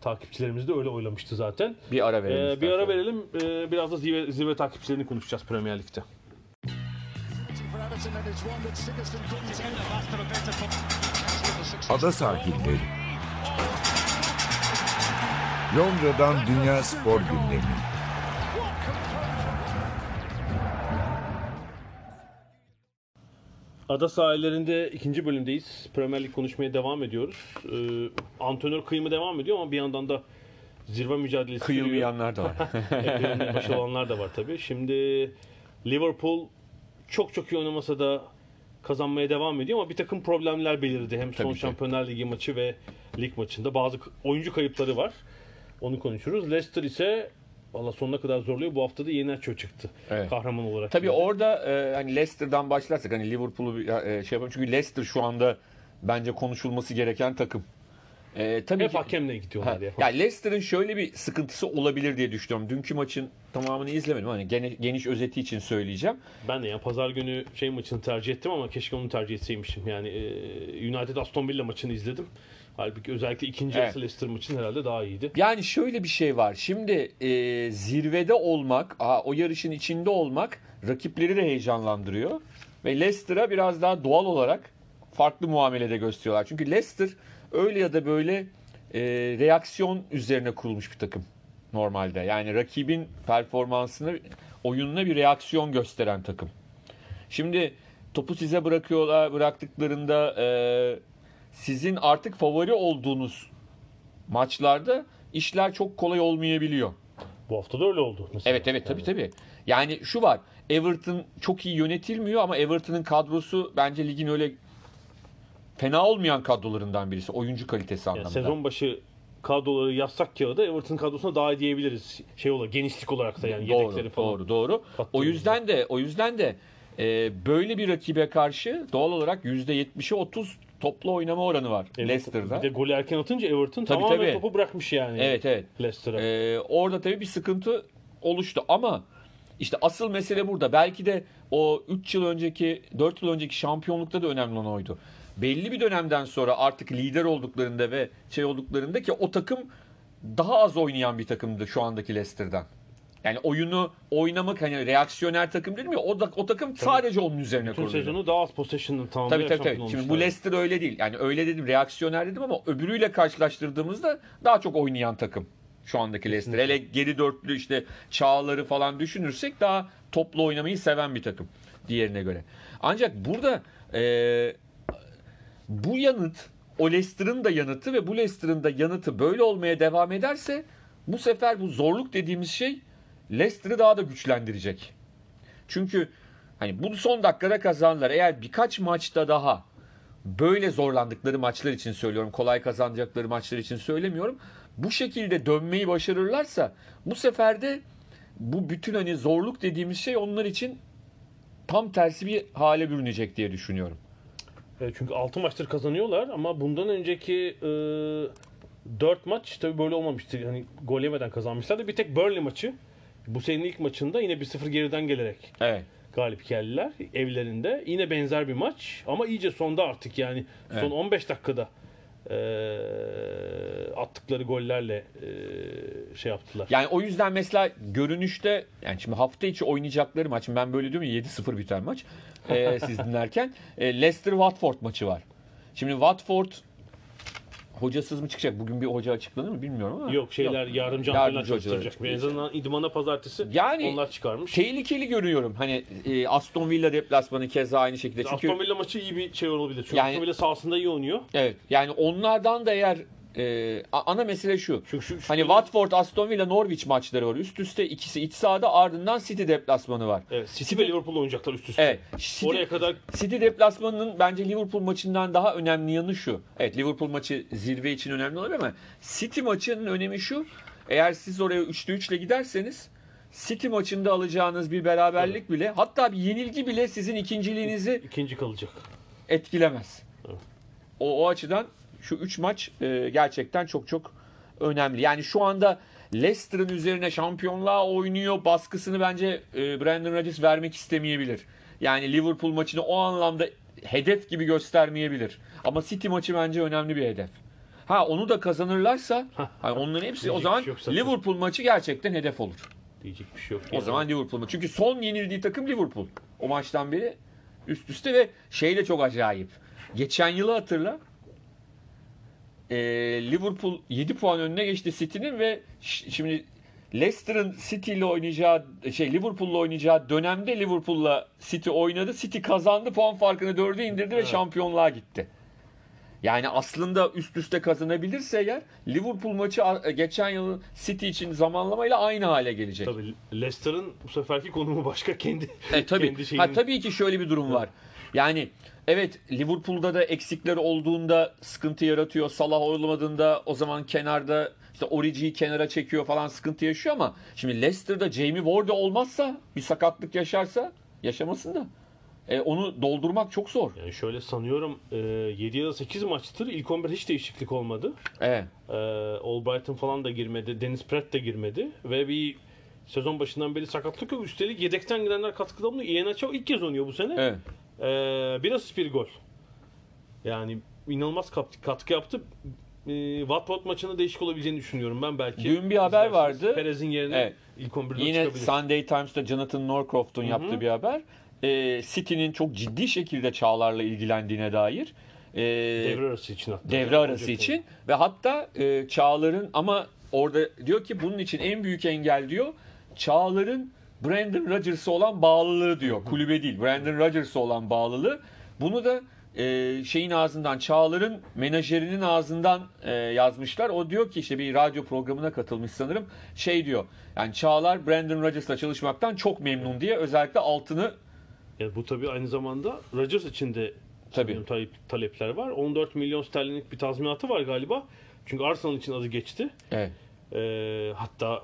Takipçilerimiz de öyle oylamıştı zaten. bir ara verelim. Ee, bir ara verelim. Ee, biraz da zirve, zirve takipçilerini konuşacağız Premier Lig'de. Ada sahilleri. Londra'dan Dünya Spor Gündemi. Ada sahillerinde ikinci bölümdeyiz. Premier Lig konuşmaya devam ediyoruz. Ee, antrenör kıyımı devam ediyor ama bir yandan da zirve mücadelesi. Kıyılmayanlar da var. Ekranında başı olanlar da var tabii. Şimdi Liverpool çok çok iyi oynamasa da kazanmaya devam ediyor ama bir takım problemler belirdi. Hem son Tabii ki. Şampiyonlar Ligi maçı ve lig maçında bazı oyuncu kayıpları var. Onu konuşuruz. Leicester ise valla sonuna kadar zorluyor. Bu hafta da yeni açıyor çıktı. Evet. Kahraman olarak. Tabii geldi. orada e, hani Leicester'dan başlarsak hani Liverpool'u e, şey yapalım. Çünkü Leicester şu anda bence konuşulması gereken takım. E, tabii hep ki, hakemle Ha, gidiyorlar ya. ya Leicester'ın şöyle bir sıkıntısı olabilir diye düşünüyorum. Dünkü maçın tamamını izlemedim. Hani gene- geniş özeti için söyleyeceğim. Ben de ya pazar günü şey maçını tercih ettim ama keşke onu tercih etseymişim. Yani e, United Aston Villa maçını izledim. Halbuki özellikle ikinci Evet. yarısı Leicester maçın herhalde daha iyiydi. Yani şöyle bir şey var. Şimdi e, zirvede olmak, aa, o yarışın içinde olmak rakipleri de heyecanlandırıyor. Ve Leicester'a biraz daha doğal olarak farklı muamelede gösteriyorlar. Çünkü Leicester öyle ya da böyle e, reaksiyon üzerine kurulmuş bir takım normalde. Yani rakibin performansını, oyununa bir reaksiyon gösteren takım. Şimdi topu size bırakıyorlar, bıraktıklarında e, sizin artık favori olduğunuz maçlarda işler çok kolay olmayabiliyor. Bu hafta da öyle oldu. Mesela. Evet evet tabii tabii. Yani şu var. Everton çok iyi yönetilmiyor ama Everton'ın kadrosu bence ligin öyle fena olmayan kadrolarından birisi. Oyuncu kalitesi Yani anlamında. sezon başı kadroları yazsak kağıda Everton kadrosuna daha iyi diyebiliriz. Şey olarak genişlik olarak da yani yedekleri doğru, falan. doğru, doğru. O yüzden de o yüzden de e, böyle bir rakibe karşı doğal olarak %70'e 30 toplu oynama oranı var Everton- Leicester'da. Bir de golü erken atınca Everton Tabii, tamamen tabii. topu bırakmış yani. Evet evet. Leicester'a. Ee, orada tabii bir sıkıntı oluştu ama işte asıl mesele burada. Belki de o 3 yıl önceki, 4 yıl önceki şampiyonlukta da önemli olan oydu. Belli bir dönemden sonra artık lider olduklarında ve şey olduklarında ki o takım daha az oynayan bir takımdı şu andaki Leicester'dan. Yani oyunu oynamak hani reaksiyoner takım dedim ya o, da, o takım sadece onun üzerine Bütün kuruluydu. sezonu daha az possession'ın Tabii tamamlayarak tabii tabii. şampiyon Şimdi bu. Leicester öyle değil. Yani öyle dedim reaksiyoner dedim ama öbürüyle karşılaştırdığımızda daha çok oynayan takım şu andaki Leicester. Hele geri dörtlü işte çağları falan düşünürsek daha toplu oynamayı seven bir takım diğerine göre. Ancak burada eee, bu yanıt o Leicester'ın da yanıtı ve bu Leicester'ın da yanıtı böyle olmaya devam ederse bu sefer bu zorluk dediğimiz şey Leicester'ı daha da güçlendirecek. Çünkü hani bunu son dakikada kazandılar. Eğer birkaç maçta daha böyle zorlandıkları maçlar için söylüyorum. Kolay kazanacakları maçlar için söylemiyorum. Bu şekilde dönmeyi başarırlarsa bu sefer de bu bütün hani zorluk dediğimiz şey onlar için tam tersi bir hale bürünecek diye düşünüyorum. Evet, çünkü 6 maçtır kazanıyorlar ama bundan önceki e, 4 maç tabii böyle olmamıştı. Hani gol yemeden kazanmışlardı. Bir tek Burnley maçı bu senenin ilk maçında yine 1-0 geriden gelerek Evet. galip geldiler evlerinde. Yine benzer bir maç ama iyice sonda artık yani son Evet. 15 dakikada e, attıkları gollerle e, şey yaptılar. Yani o yüzden mesela görünüşte yani şimdi hafta içi oynayacakları maç ben böyle diyorum ya 7-0 biter maç ee, siz dinlerken e, Leicester Watford maçı var. Şimdi Watford hocasız mı çıkacak? Bugün bir hoca açıklanır mı bilmiyorum ama. Yok şeyler antrenörler Yardımcı hocalar çalıştıracak. En azından idmana pazartesi Yani onlar çıkarmış. Tehlikeli görüyorum. Hani e, Aston Villa deplasmanı keza aynı şekilde. Çünkü Aston Villa maçı iyi bir şey olabilir. Çünkü Yani- Aston Villa sahasında iyi oynuyor. evet yani onlardan da eğer e, ana mesele şu. Çünkü şu, şu Hani Watford, Aston Villa, Norwich maçları var. Üst üste ikisi iç sahada ardından City deplasmanı var. Evet, City ve Liverpool oynayacaklar üst üste. Evet. City, Oraya kadar City deplasmanının bence Liverpool maçından daha önemli yanı şu. Evet Liverpool maçı zirve için önemli olabilir ama City maçının önemi şu. Eğer siz oraya 3'lü 3 ile giderseniz City maçında alacağınız bir beraberlik bile hatta bir yenilgi bile sizin ikinciliğinizi ikinci kalacak. etkilemez. Evet. O, o açıdan şu 3 maç e, gerçekten çok çok önemli. Yani şu anda Leicester'ın üzerine şampiyonluğa oynuyor baskısını bence e, Brandon Rodgers vermek istemeyebilir. Yani Liverpool maçını o anlamda hedef gibi göstermeyebilir. Ama City maçı bence önemli bir hedef. Ha onu da kazanırlarsa hani onların hepsi o zaman şey. Liverpool maçı gerçekten hedef olur. Diyecek bir şey yok. O zaman Liverpool. Çünkü son yenildiği takım Liverpool. O maçtan beri üst üste ve şey de çok acayip. Geçen yılı hatırla. Ee, Liverpool 7 puan önüne geçti City'nin ve şimdi Leicester'ın City ile oynayacağı şey Liverpool'la oynayacağı dönemde Liverpool'la City oynadı. City kazandı. Puan farkını 4'e indirdi ve Evet. şampiyonluğa gitti. Yani aslında üst üste kazanabilirse eğer Liverpool maçı geçen yıl City için zamanlamayla aynı hale gelecek. Tabii Leicester'ın bu seferki konumu başka kendi E tabii. kendi şeyinin- Ha tabii ki şöyle bir durum var. Yani evet Liverpool'da da eksikleri olduğunda sıkıntı yaratıyor. Salah olmadığında o zaman kenarda işte Origi'yi kenara çekiyor falan sıkıntı yaşıyor ama şimdi Leicester'da Jamie Ward olmazsa bir sakatlık yaşarsa yaşamasın da e, onu doldurmak çok zor. Yani şöyle sanıyorum e, 7 ya da 8 maçtır ilk 11 hiç değişiklik olmadı. Evet. E, Albrighton falan da girmedi. Dennis Pratt de girmedi. Ve bir sezon başından beri sakatlık yok. Üstelik yedekten girenler katkıda bulunuyor. Iheanacho ilk kez oynuyor bu sene. Evet. E, bir asist bir gol. Yani inanılmaz katkı, katkı yaptı. E, Watford maçında değişik olabileceğini düşünüyorum ben belki. Dün bir haber vardı. Perez'in yerine Evet. ilk 11'de Yine çıkabilir. Sunday Times'ta Jonathan Norcroft'un yaptığı bir haber. E, City'nin çok ciddi şekilde Çağlar'la ilgilendiğine dair. E, Devre arası için hatta. devre arası için ve hatta e, Çağlar'ın ama orada diyor ki bunun için en büyük engel diyor Çağlar'ın Brandon Rodgers'a olan bağlılığı diyor. Kulübe değil. Brandon Rodgers'a olan bağlılığı. Bunu da e, şeyin ağzından Çağlar'ın menajerinin ağzından e, yazmışlar. O diyor ki işte bir radyo programına katılmış sanırım. Şey diyor. Yani Çağlar Brandon Rodgers'la çalışmaktan çok memnun diye özellikle altını Ya bu tabii aynı zamanda Rodgers için de Tabii. talep- talepler var. 14 milyon sterlinlik bir tazminatı var galiba. Çünkü Arsenal için adı geçti. evet. Ee, hatta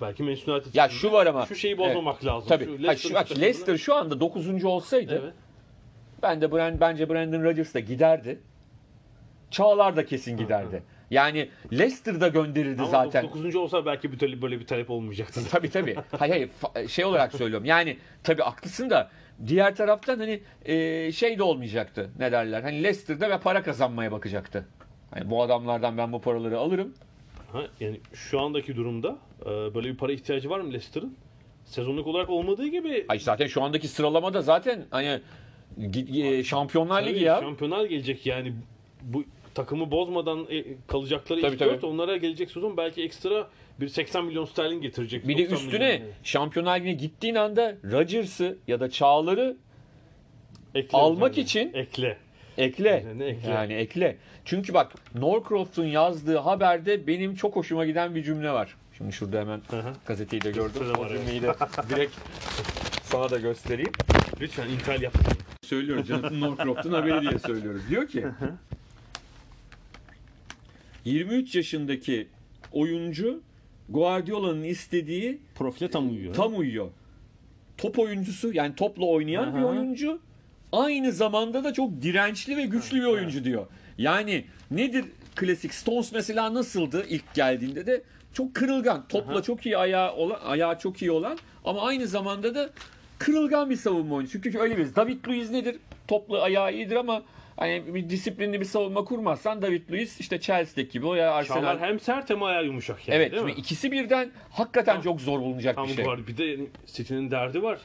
belki Manchester United Ya şu var ama- şu şeyi bozmamak lazım. Tabii. Şu Ha, Leicester'ın şu, bak, Leicester şu anda 9. olsaydı Evet. Ben de Brand, bence Brandon Rodgers da giderdi. Çağlar da kesin giderdi. Yani Leicester da gönderirdi Ama zaten. 9. olsa belki bir böyle bir talep olmayacaktı. Tabii tabii. Hayır hayır fa- şey olarak söylüyorum. Yani tabii haklısın da diğer taraftan hani e, şey de olmayacaktı. Ne derler? Hani Leicester'da ve para kazanmaya bakacaktı. Hani bu adamlardan ben bu paraları alırım. Ha, yani şu andaki durumda e, böyle bir para ihtiyacı var mı Leicester'ın? Sezonluk olarak olmadığı gibi Ay zaten şu andaki sıralamada zaten hani e, Şampiyonlar Ligi ya. Şampiyonlar gelecek yani bu takımı bozmadan e, kalacakları Tabii, ilk tabii. onlara gelecek sezon belki ekstra bir 80 milyon sterlin getirecek. Bir de 90 üstüne milyon. Şampiyonlar Ligi'ne gittiğin anda Rodgers'ı ya da Çağlar'ı Ekle almak üzerine. için- ekle. Ekle. Üzerine ekle. Yani ekle. Çünkü bak Norcroft'un yazdığı haberde benim çok hoşuma giden bir cümle var. Şimdi şurada hemen hı. gazeteyi de gördüm. Gazetede O cümleyi de direkt sana da göstereyim. Lütfen intel yap. Söylüyoruz Jonathan Norcroft'un haberi diye söylüyoruz. Diyor ki 23 yaşındaki oyuncu Guardiola'nın istediği Profile tam uyuyor. tam uyuyor. Top oyuncusu yani topla oynayan bir Aha. oyuncu. Aynı zamanda da çok dirençli ve güçlü bir oyuncu diyor. Yani nedir klasik Stones mesela nasıldı ilk geldiğinde de çok kırılgan. Topla Aha. çok iyi ayağı olan, ayağı çok iyi olan ama aynı zamanda da kırılgan bir savunma oyuncusu. Çünkü öyle bir David Luiz nedir? Topla ayağı iyidir ama hani bir disiplinli bir savunma kurmazsan David Luiz işte Chelsea'deki gibi o ya Arsenal. Çağlar hem sert hem ayağı yumuşak yani evet değil mi? ikisi birden hakikaten Tam- çok zor bulunacak Tam bir şey. var. Bir de City'nin derdi var.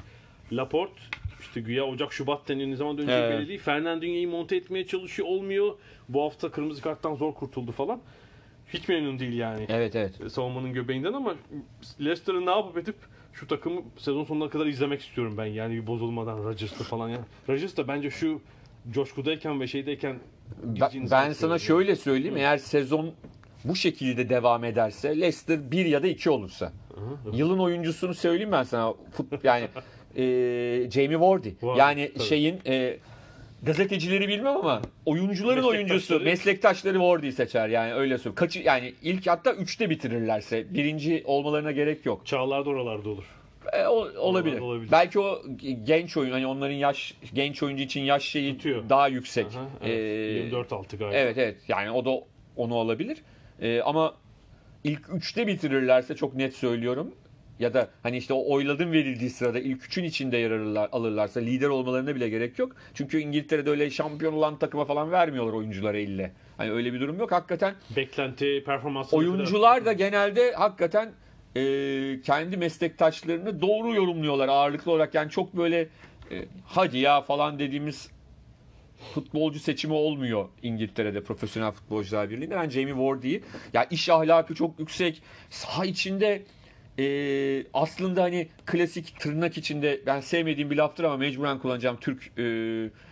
Laporte İşte güya Ocak Şubat ne zaman dönecek Evet. belli değil. Fernandinho'yu monte etmeye çalışıyor olmuyor. Bu hafta kırmızı karttan zor kurtuldu falan. Hiç memnun değil yani Evet evet. savunmanın göbeğinden ama Leicester'ın ne yapıp edip şu takımı sezon sonuna kadar izlemek istiyorum ben. Yani bir bozulmadan Rodgers'lı falan ya. Rodgers da bence şu coşkudayken ve şeydeyken Ben, ben sana yani. şöyle söyleyeyim. Eğer sezon bu şekilde devam ederse Leicester 1 ya da 2 olursa. Hı. Yılın oyuncusunu söyleyeyim ben sana. Fut, yani e, Jamie Vardy. Vardy, yani tabii. şeyin e, gazetecileri bilmem ama oyuncuların oyuncusu, Meslektaşları- meslektaşları Vardy'yi seçer yani öyle söyleyeyim. Kaçı yani ilk hatta 3'te bitirirlerse birinci olmalarına gerek yok. Çağlar da oralarda olur. E, o- olabilir. olabilir. Belki o genç oyun hani onların yaş genç oyuncu için yaş şeyi Tutuyor. daha yüksek. Aha, evet. 24 altı galiba. Evet evet yani o da onu alabilir. Ee, ama ilk üçte bitirirlerse çok net söylüyorum. Ya da hani işte o oyladın verildiği sırada ilk üçün içinde yer alırlar, alırlarsa lider olmalarına bile gerek yok. Çünkü İngiltere'de öyle şampiyon olan takıma falan vermiyorlar oyunculara ille. Hani öyle bir durum yok. Hakikaten Beklenti, performansı oyuncular da genelde hakikaten e, kendi meslektaşlarını doğru yorumluyorlar ağırlıklı olarak. Yani çok böyle e, hadi ya falan dediğimiz futbolcu seçimi olmuyor İngiltere'de Profesyonel Futbolcular Birliği'nde. Ben Jamie Vardy'yi ya iş ahlakı çok yüksek. Saha içinde e, aslında hani klasik tırnak içinde ben sevmediğim bir laftır ama mecburen kullanacağım. Türk e,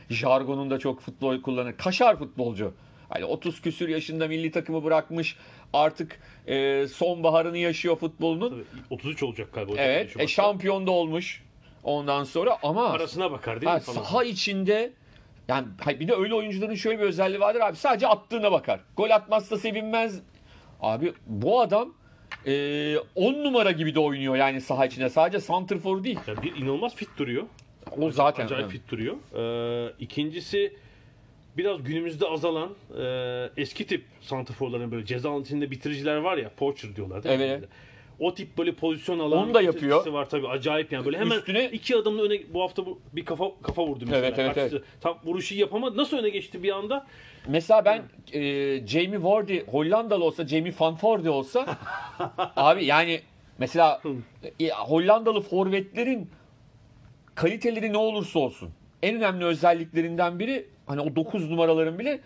jargonunda çok futbol kullanır. Kaşar futbolcu. Hani 30 küsür yaşında milli takımı bırakmış. Artık e, sonbaharını yaşıyor futbolunun. Tabii, 33 olacak galiba. Evet. E, şampiyon da olmuş ondan sonra ama Arasına bakar değil Ha, mi falan. saha içinde yani bir de öyle oyuncuların şöyle bir özelliği vardır abi sadece attığına bakar. Gol atmazsa sevinmez. Abi bu adam 10 numara gibi de oynuyor yani saha içinde. Sadece santrfor değil. Ya bir inanılmaz fit duruyor. O zaten. Acayip evet. fit duruyor. Ee, ikincisi biraz günümüzde azalan e, eski tip santraforların böyle ceza alanı içinde bitiriciler var ya poacher diyorlar değil mi? O tip böyle pozisyon alan Onu da yapıyor. var tabii acayip yani böyle hemen Üstüne- iki adımla öne bu hafta bu, bir kafa kafa vurdu mesela. Evet, evet, Kaçtı. Tam vuruşu yapamadı. Nasıl öne geçti bir anda? Mesela ben e, Jamie Vardy Hollandalı olsa Jamie Van Vardy olsa abi yani mesela e, Hollandalı forvetlerin kaliteleri ne olursa olsun en önemli özelliklerinden biri hani o 9 numaraların bile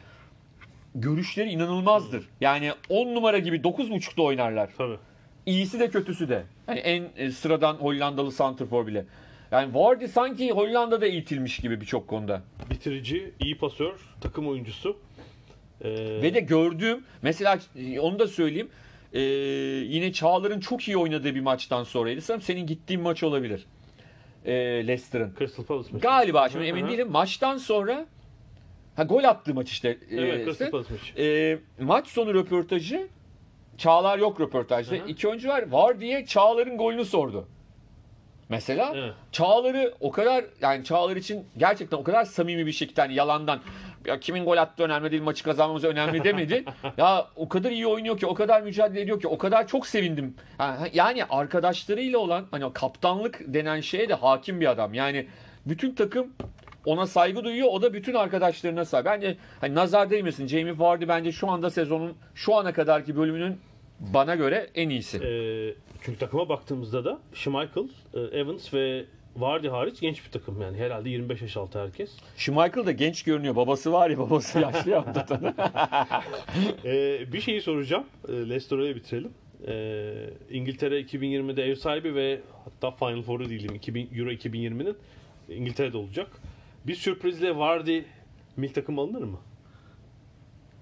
görüşleri inanılmazdır. Yani 10 numara gibi 9.5'da oynarlar. Tabii. İyisi de kötüsü de. Hani en e, sıradan Hollandalı santrfor bile. Yani Vardy sanki Hollanda'da eğitilmiş gibi birçok konuda. Bitirici, iyi pasör, takım oyuncusu. Ee, Ve de gördüğüm mesela e, onu da söyleyeyim. e, yine Çağlar'ın çok iyi oynadığı bir maçtan sonraydı. Sanırım senin gittiğin maç olabilir. E, Leicester'ın. Crystal Palace mesela. Galiba şimdi emin değilim. Maçtan sonra ha gol attığı maç işte. e, Evet, Crystal ise. Palace maçı. E, maç sonu röportajı Çağlar yok röportajda. Hı hı. İki oyuncu var. Var diye Çağlar'ın golünü sordu. Mesela Evet. Çağlar'ı o kadar yani Çağlar için gerçekten o kadar samimi bir şekilde hani yalandan ya kimin gol attığı önemli değil maçı kazanmamız önemli demedi. ya o kadar iyi oynuyor ki o kadar mücadele ediyor ki o kadar çok sevindim. Yani arkadaşlarıyla olan hani o kaptanlık denen şeye de hakim bir adam. Yani bütün takım ona saygı duyuyor. O da bütün arkadaşlarına saygı. Bence hani nazar değmesin. Jamie Vardy bence şu anda sezonun şu ana kadarki bölümünün bana göre en iyisi. Ee, çünkü takıma baktığımızda da Schmeichel, e, Evans ve Vardy hariç genç bir takım yani herhalde 25 yaş altı herkes. Schmeichel da genç görünüyor. Babası var ya babası yaşlı ya. Ee, bir şeyi soracağım. Ee, Leicester'ı bitirelim. Ee, İngiltere 2020'de ev sahibi ve hatta Final Four'u değilim 2000, Euro 2020'nin İngiltere'de olacak. Bir sürprizle Vardy milli takım alınır mı?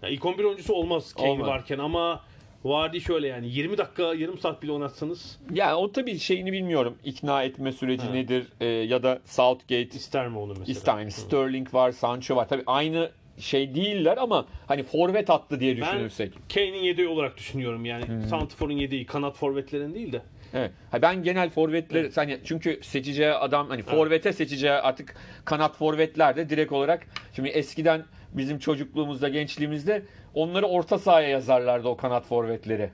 Ya ilk 11 oyuncusu olmaz Kane Olmaz. varken ama Vardy şöyle yani 20 dakika yarım saat bile oynatsanız ya o tabii şeyini bilmiyorum. İkna etme süreci Ha. nedir e, ya da Southgate ister mi onu mesela? ister. Yani Sterling var, Sancho var. Tabii aynı şey değiller ama hani forvet attı diye Ben düşünürsek. Kane'in yedeği olarak düşünüyorum yani. Hmm. Santifor'un yedeği kanat forvetlerin değil de. Evet. Ha, ben genel forvetleri hani çünkü seçeceği adam hani forvete seçeceği artık kanat forvetler de direkt olarak şimdi eskiden bizim çocukluğumuzda, gençliğimizde onları orta sahaya yazarlardı o kanat forvetleri.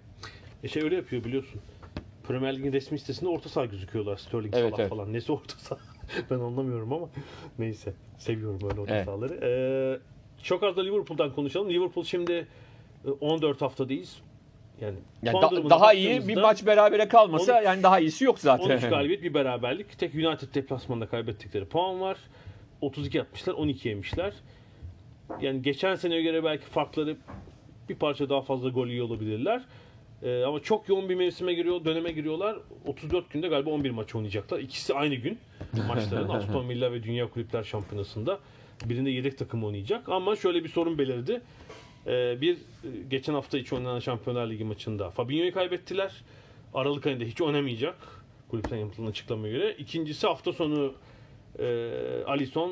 E şey öyle yapıyor biliyorsun. Premier Lig'in resmi sitesinde orta saha gözüküyorlar. Sterling Evet, Salah evet. falan. Nesi orta saha? ben anlamıyorum ama neyse. Seviyorum öyle orta Evet. sahaları. Ee, çok az da Liverpool'dan konuşalım. Liverpool şimdi e, 14 haftadayız. Yani, Yani da- daha iyi bir maç berabere kalmasa 13 yani daha iyisi yok zaten. 13 galibiyet bir beraberlik. Tek United deplasmanında kaybettikleri puan var. 32 yapmışlar, 12 yemişler. Yani geçen seneye göre belki farkları bir parça daha fazla gol yiyor olabilirler. Ee, ama çok yoğun bir mevsime giriyor, döneme giriyorlar. 34 günde galiba 11 maç oynayacaklar. İkisi aynı gün maçların. Aston Villa ve Dünya Kulüpler Şampiyonası'nda. Birinde yedek takım oynayacak. Ama şöyle bir sorun belirdi. Ee, bir, e, geçen hafta içi oynanan Şampiyonlar Ligi maçında Fabinho'yu kaybettiler. Aralık ayında hiç oynamayacak. Kulüpten yapılan açıklamaya göre. İkincisi hafta sonu e, Alisson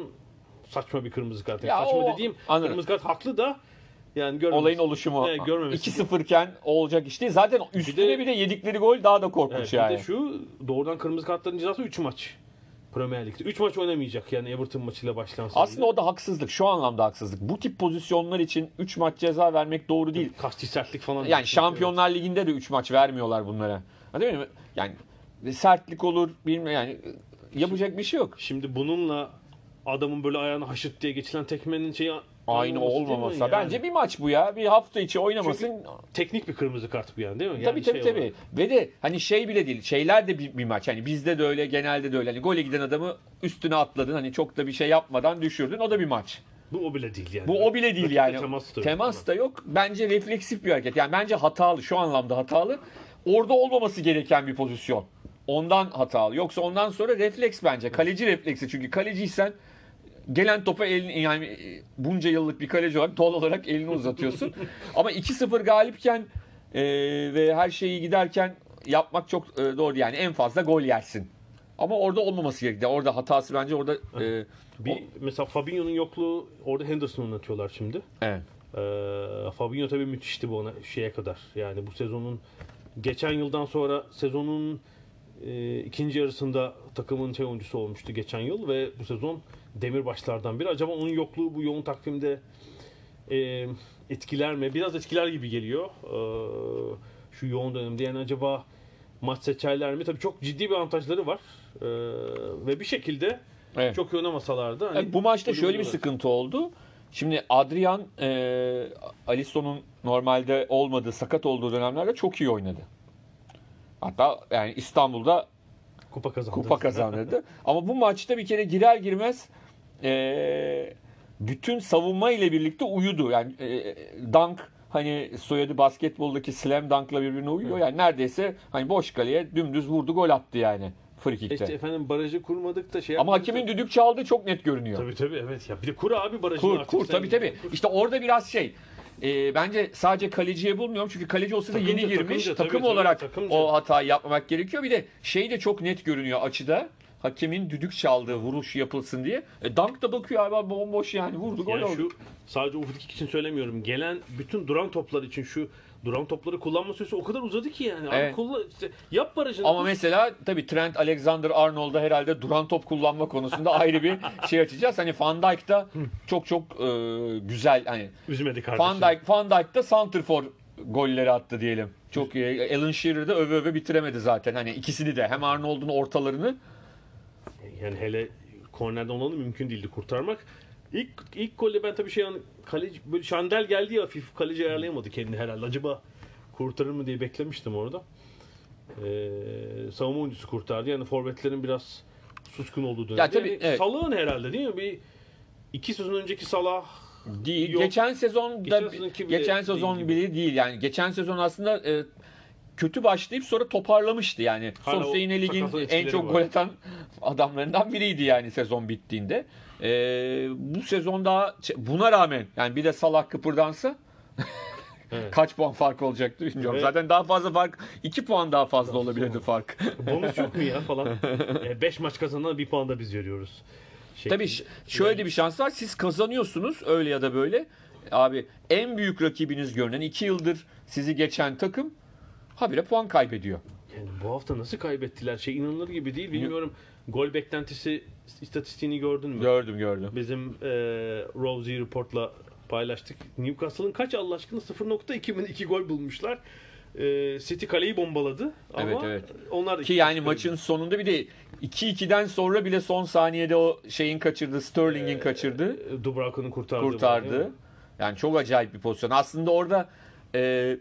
saçma bir kırmızı kart. Yani Ya saçma o- dediğim anladım. kırmızı kart haklı da yani görmemiz- Olayın oluşumu. Görmemesi. 2-0 iken olacak iş değil. Zaten üstüne bir de- de, yedikleri gol daha da korkunç Evet, yani. Bir de şu doğrudan kırmızı kartların cezası 3 maç. Premier Lig'de. 3 maç oynamayacak yani Everton maçıyla başlayan seride. Aslında o da haksızlık. Şu anlamda haksızlık. Bu tip pozisyonlar için 3 maç ceza vermek doğru değil. kasti sertlik falan. Yani Şampiyonlar Ligi'nde de 3 maç vermiyorlar bunlara. Ha, değil mi? Yani sertlik olur, bilmiyorum yani yapacak bir şey yok. Şimdi bununla adamın böyle ayağına haşırt diye geçilen tekmenin şeyi Aynı olmaması yani? Bence bir maç bu ya. Bir hafta içi oynamasın. teknik bir kırmızı kart bu yani değil mi? tabii Yani tabii şey tabii. olarak. Ve de hani şey bile değil. Şeyler de bir, bir maç. Hani bizde de öyle, genelde de öyle. Hani gole giden adamı üstüne atladın. Hani çok da bir şey yapmadan düşürdün. O da bir maç. Bu o bile değil yani. Bu o bile değil Rakipte yani. Temas da yok. Temas da yok. Bence refleksif bir hareket. Yani bence hatalı. Şu anlamda hatalı. Orada olmaması gereken bir pozisyon. Ondan hatalı. Yoksa ondan sonra refleks bence. Kaleci refleksi. Çünkü kaleciysen gelen topa elini yani bunca yıllık bir kaleci olarak doğal olarak elini uzatıyorsun. Ama 2-0 galipken e, ve her şeyi giderken yapmak çok e, doğru yani en fazla gol yersin. Ama orada olmaması gerekiyor. Orada hatası bence orada e, Bir, mesela Fabinho'nun yokluğu orada Henderson'u oynatıyorlar şimdi. evet. Ee, Fabinho tabii müthişti bu ona şeye kadar. Yani bu sezonun geçen yıldan sonra sezonun e, ikinci yarısında takımın şey oyuncusu olmuştu geçen yıl ve bu sezon demirbaşlardan biri. Acaba onun yokluğu bu yoğun takvimde e, etkiler mi? Biraz etkiler gibi geliyor. Ee, şu yoğun dönemde yani acaba maç seçerler mi? Tabii çok ciddi bir avantajları var. Ee, ve bir şekilde Evet. çok iyi oynamasalar da hani E, bu maçta şöyle bir sıkıntı oldu. Şimdi Adrian e, Alisson'un normalde olmadığı, sakat olduğu dönemlerde çok iyi oynadı. Hatta yani İstanbul'da kupa kazandı. kupa kazandırdı. Ama bu maçta bir kere girer girmez e, bütün savunma ile birlikte uyudu. Yani e, dunk hani soyadı basketboldaki slam dunk'la birbirine uyuyor. Yani neredeyse hani boş kaleye dümdüz vurdu gol attı yani free kick'te. İşte efendim barajı kurmadık da şey Ama hakemin da- düdük çaldığı çok net görünüyor. Tabii tabii evet ya. Bir de kur abi barajını Kur, artık kur tabii tabii. İşte orada biraz şey. E, bence sadece kaleciye bulmuyorum çünkü kaleci olsa da yeni girmiş. takımca, takım tabii, tabii, olarak takımca. o hatayı yapmamak gerekiyor. Bir de şey de çok net görünüyor açıda. Hakemin düdük çaldığı vuruş yapılsın diye. E, Dunk da bakıyor abi bomboş yani vurdu gol Yani oldu. şu sadece Ufuk için söylemiyorum. Gelen bütün duran toplar için şu duran topları kullanma süresi o kadar uzadı ki yani. Abi Evet. kullan, işte yap barajını. Ama mesela tabii Trent Alexander-Arnold'da herhalde duran top kullanma konusunda ayrı bir şey açacağız. Hani Van Dijk da çok çok e, güzel hani Üzmedi kardeşim. Van Dijk, Van Dijk da santrfor golleri attı diyelim. Çok iyi. Alan Shearer de öve öve bitiremedi zaten. Hani ikisini de hem Arnold'un ortalarını Yani hele kornerden olanı mümkün değildi kurtarmak. İlk ilk golde ben tabii şey an kaleci böyle şandel geldi ya hafif kaleci ayarlayamadı kendini herhalde. Acaba kurtarır mı diye beklemiştim orada. Ee, savunma oyuncusu kurtardı. Yani forvetlerin biraz suskun olduğu dönemde. Ya tabii, Yani evet. Salah'ın herhalde değil mi? Bir iki sezon önceki Salah değil. Yok. Geçen sezon Geçen da sezonki bile geçen değil sezon gibi. bile değil. Yani geçen sezon aslında e, kötü başlayıp sonra toparlamıştı yani. Hala Sonuçta yine ligin en çok var. gol atan adamlarından biriydi yani sezon bittiğinde. E, bu sezon daha buna rağmen yani bir de Salah kıpırdansa Evet. kaç puan fark olacaktı bilmiyorum. Evet. Zaten daha fazla fark 2 puan daha fazla olabilirdi fark. bonus yok mu ya falan. 5 maç kazanan bir puan da biz veriyoruz. Şeklinde. Tabii şöyle bir şans var. Siz kazanıyorsunuz öyle ya da böyle. Abi en büyük rakibiniz görünen 2 yıldır sizi geçen takım habire puan kaybediyor. Yani bu hafta nasıl kaybettiler? Şey inanılır gibi değil. Bilmiyorum. Gol beklentisi istatistiğini gördün mü? Gördüm gördüm. Bizim e, Rosie Report'la paylaştık. Newcastle'ın kaç Allah aşkına 0.2 mi 2 gol bulmuşlar. E, City kaleyi bombaladı. Ama Evet, evet. onlar da Ki yani maçın sonunda bir de 2-2'den sonra bile son saniyede o şeyin kaçırdı. Sterling'in kaçırdı. E, Dubravka'nın kurtardığı. kurtardı. Yani çok acayip bir pozisyon. Aslında orada e,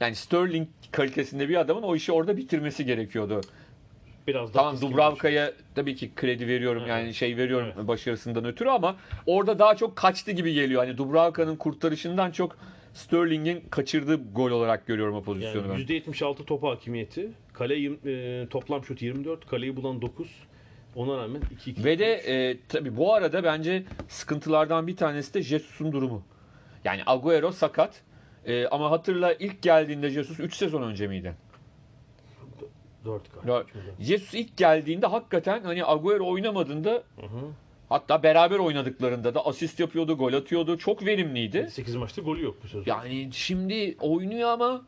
yani Sterling kalitesinde bir adamın o işi orada bitirmesi gerekiyordu. Biraz daha Tamam Dubravka'ya tabii ki kredi veriyorum Evet. yani şey veriyorum Evet. başarısından ötürü ama orada daha çok kaçtı gibi geliyor. Hani Dubravka'nın kurtarışından çok Sterling'in kaçırdığı gol olarak görüyorum o pozisyonu Yani ben. %76 top hakimiyeti. Kale e, toplam şut 24. Kaleyi bulan 9. Ona rağmen 2-2. Ve de e, tabii bu arada bence sıkıntılardan bir tanesi de Jesus'un durumu. Yani Agüero sakat. E, ama hatırla ilk geldiğinde Jesus 3 sezon önce miydi? 4 Ya, Jesus ilk geldiğinde hakikaten hani Agüero oynamadığında hatta beraber oynadıklarında da asist yapıyordu, gol atıyordu. Çok verimliydi. 8 maçta golü yok bu sezon. Yani şimdi oynuyor ama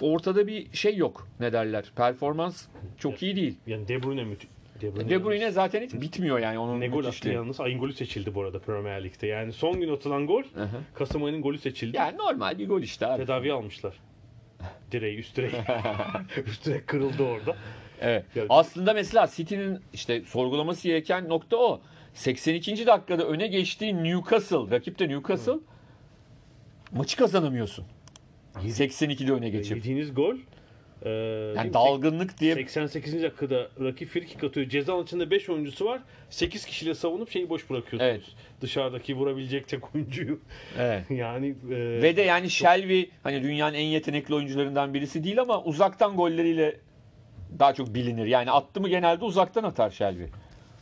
ortada bir şey yok. Ne derler? Performans çok iyi değil. Yani De Bruyne müthiş. De Bruyne, De Bruyne zaten hiç bitmiyor yani onun ne gol attı yalnız. Ayın golü seçildi bu arada Premier Lig'de. Yani son gün atılan gol Hı hı. Kasım ayının golü seçildi. Yani normal bir gol işte abi. Tedavi almışlar. Direği, üst direği. üst direk kırıldı orada. Evet. Yani- Aslında mesela City'nin işte sorgulaması gereken nokta o. 82. dakikada öne geçtiği Newcastle, rakip de Newcastle. Maçı kazanamıyorsun. 82'de öne geçip. Yediğiniz gol e, değil Yani dalgınlık diye 88. dakikada rakip frikik atıyor. Ceza içinde 5 oyuncusu var. 8 kişiyle savunup şeyi boş bırakıyorsunuz. Evet. Dışarıdaki vurabilecek tek oyuncuyu. Evet. yani e, Ve de yani Shelby hani dünyanın en yetenekli oyuncularından birisi değil ama uzaktan golleriyle daha çok bilinir. Yani attı mı genelde uzaktan atar Shelby.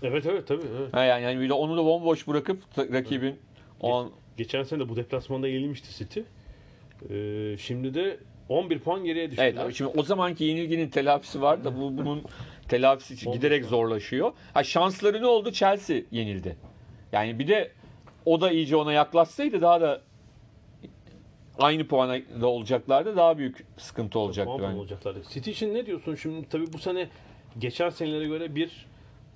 evet evet tabii. Evet. Ha yani, yani de onu da bomboş bırakıp rakibin o an Geçen sene de bu deplasmanda yenilmişti City. E, şimdi de 11 puan geriye düştüler. Evet abi şimdi o zamanki yenilginin telafisi var da bu bunun telafisi için giderek zorlaşıyor. Ha şansları ne oldu? Chelsea yenildi. Yani bir de o da iyice ona yaklaşsaydı daha da aynı puana da olacaklardı. Daha büyük sıkıntı olacaktı Puan bence. olacaklardı. City için ne diyorsun şimdi? Tabii bu sene geçen senelere göre bir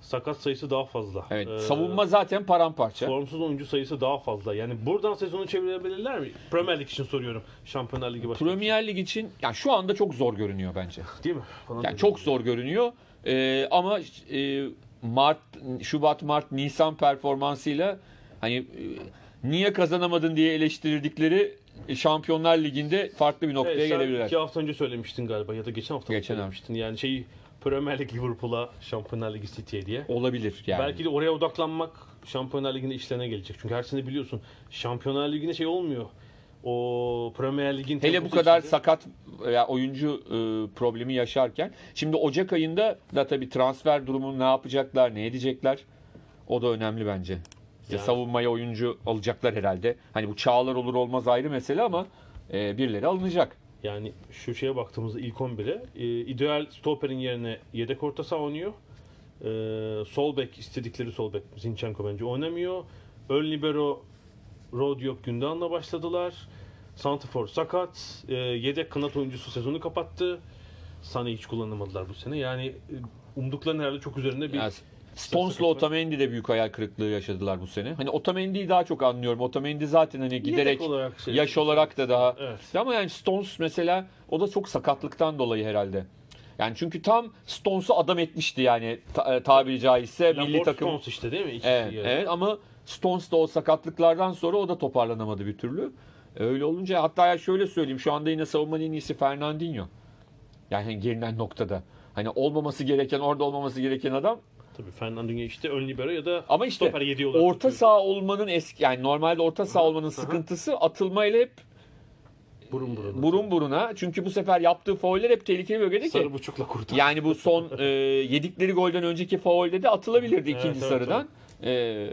sakat sayısı daha fazla. Evet, Ee, savunma zaten paramparça. Formsuz oyuncu sayısı daha fazla. Yani buradan sezonu çevirebilirler mi? Premier Lig için soruyorum. Şampiyonlar Ligi başka. Premier Lig için yani şu anda çok zor görünüyor bence. Değil mi? Bana Yani çok zor görünüyor. Ee, ama e, Mart, Şubat, Mart, Nisan performansıyla hani e, niye kazanamadın diye eleştirdikleri Şampiyonlar Ligi'nde farklı bir noktaya Evet, gelebilirler. iki hafta önce söylemiştin galiba ya da geçen hafta Geçen hafta. söylemiştin. Yani şeyi Premier Lig Liverpool'a, Şampiyonlar Ligi City'ye diye. Olabilir yani. Belki de oraya odaklanmak Şampiyonlar Ligi'nde işlerine gelecek. Çünkü her sene biliyorsun Şampiyonlar Ligi'nde şey olmuyor. O Premier Lig'in Hele bu kadar içinde- sakat veya oyuncu e, problemi yaşarken. Şimdi Ocak ayında da tabii transfer durumunu ne yapacaklar, ne edecekler? O da önemli bence. İşte Yani- savunmaya oyuncu alacaklar herhalde. Hani bu çağlar olur olmaz ayrı mesele ama e, birileri alınacak. Yani şu şeye baktığımızda ilk 11'e e, ideal stoperin yerine yedek orta saha oynuyor. E, sol bek istedikleri sol bek Zinchenko bence oynamıyor. Ön libero Rodiop Gündoğan'la başladılar. Santifor sakat. E, yedek kanat oyuncusu sezonu kapattı. Sané hiç kullanamadılar bu sene. Yani e, umduklarının herhalde çok üzerinde bir Yani Stones'la Otamendi de büyük hayal kırıklığı yaşadılar bu sene. Hani Otamendi'yi daha çok anlıyorum. Otamendi zaten hani giderek olarak şey- yaş olarak da daha Evet. ama yani Stones mesela o da çok sakatlıktan dolayı herhalde. Yani çünkü tam Stones'u adam etmişti yani ta- e, tabiri caizse milli Lambert takım. Stones işte değil mi? İkisi Evet, evet ama Stones da o sakatlıklardan sonra o da toparlanamadı bir türlü. Öyle olunca hatta ya şöyle söyleyeyim şu anda yine savunmanın en iyisi Fernandinho. Yani hani gelinen noktada. Hani olmaması gereken orada olmaması gereken adam Tabii Fernandinho işte ön libero ya da ama işte stoper yediği olarak orta tutuyor. saha olmanın eski yani normalde orta saha Aha, olmanın sıkıntısı atılmayla hep burun buruna. burun buruna. Çünkü bu sefer yaptığı fauller hep tehlikeli bölgede ki. Sarı buçukla kurtar. Yani bu son e, yedikleri golden önceki faulde de atılabilirdi Evet, ikinci evet, sarıdan. E,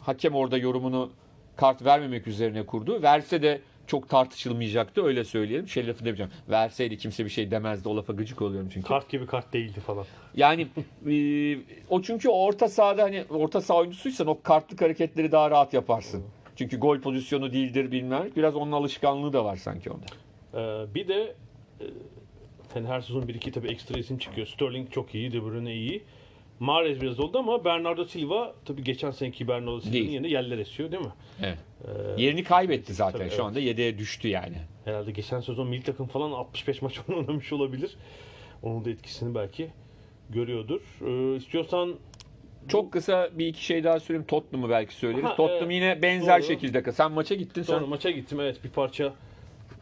hakem orada yorumunu kart vermemek üzerine kurdu. Verse de çok tartışılmayacaktı öyle söyleyelim. Şey lafı demeyeceğim. Verseydi kimse bir şey demezdi. O lafa gıcık oluyorum çünkü. Kart gibi kart değildi falan. Yani e, o çünkü orta sahada hani orta saha oyuncusuysan o kartlık hareketleri daha rahat yaparsın. Çünkü gol pozisyonu değildir bilmem. Biraz onun alışkanlığı da var sanki onda. Ee, bir de e, her sezon bir iki tabii ekstra isim çıkıyor. Sterling çok iyi, De Bruyne iyi. Mahrez biraz oldu ama Bernardo Silva tabii geçen seneki Bernardo Silva'nın yerine yerler esiyor değil mi? Evet. Ee, Yerini kaybetti zaten. Tabii, Şu evet. anda yedeğe düştü yani. herhalde geçen sezon milli takım falan 65 maç oynamış olabilir. Onun da etkisini belki görüyordur. Ee, istiyorsan Çok kısa bir iki şey daha söyleyeyim. Tottenham'ı belki söyleriz. Ha, Tottenham e, yine benzer doğru. şekilde. Sen maça gittin. sonra Sen maça gittim. Evet bir parça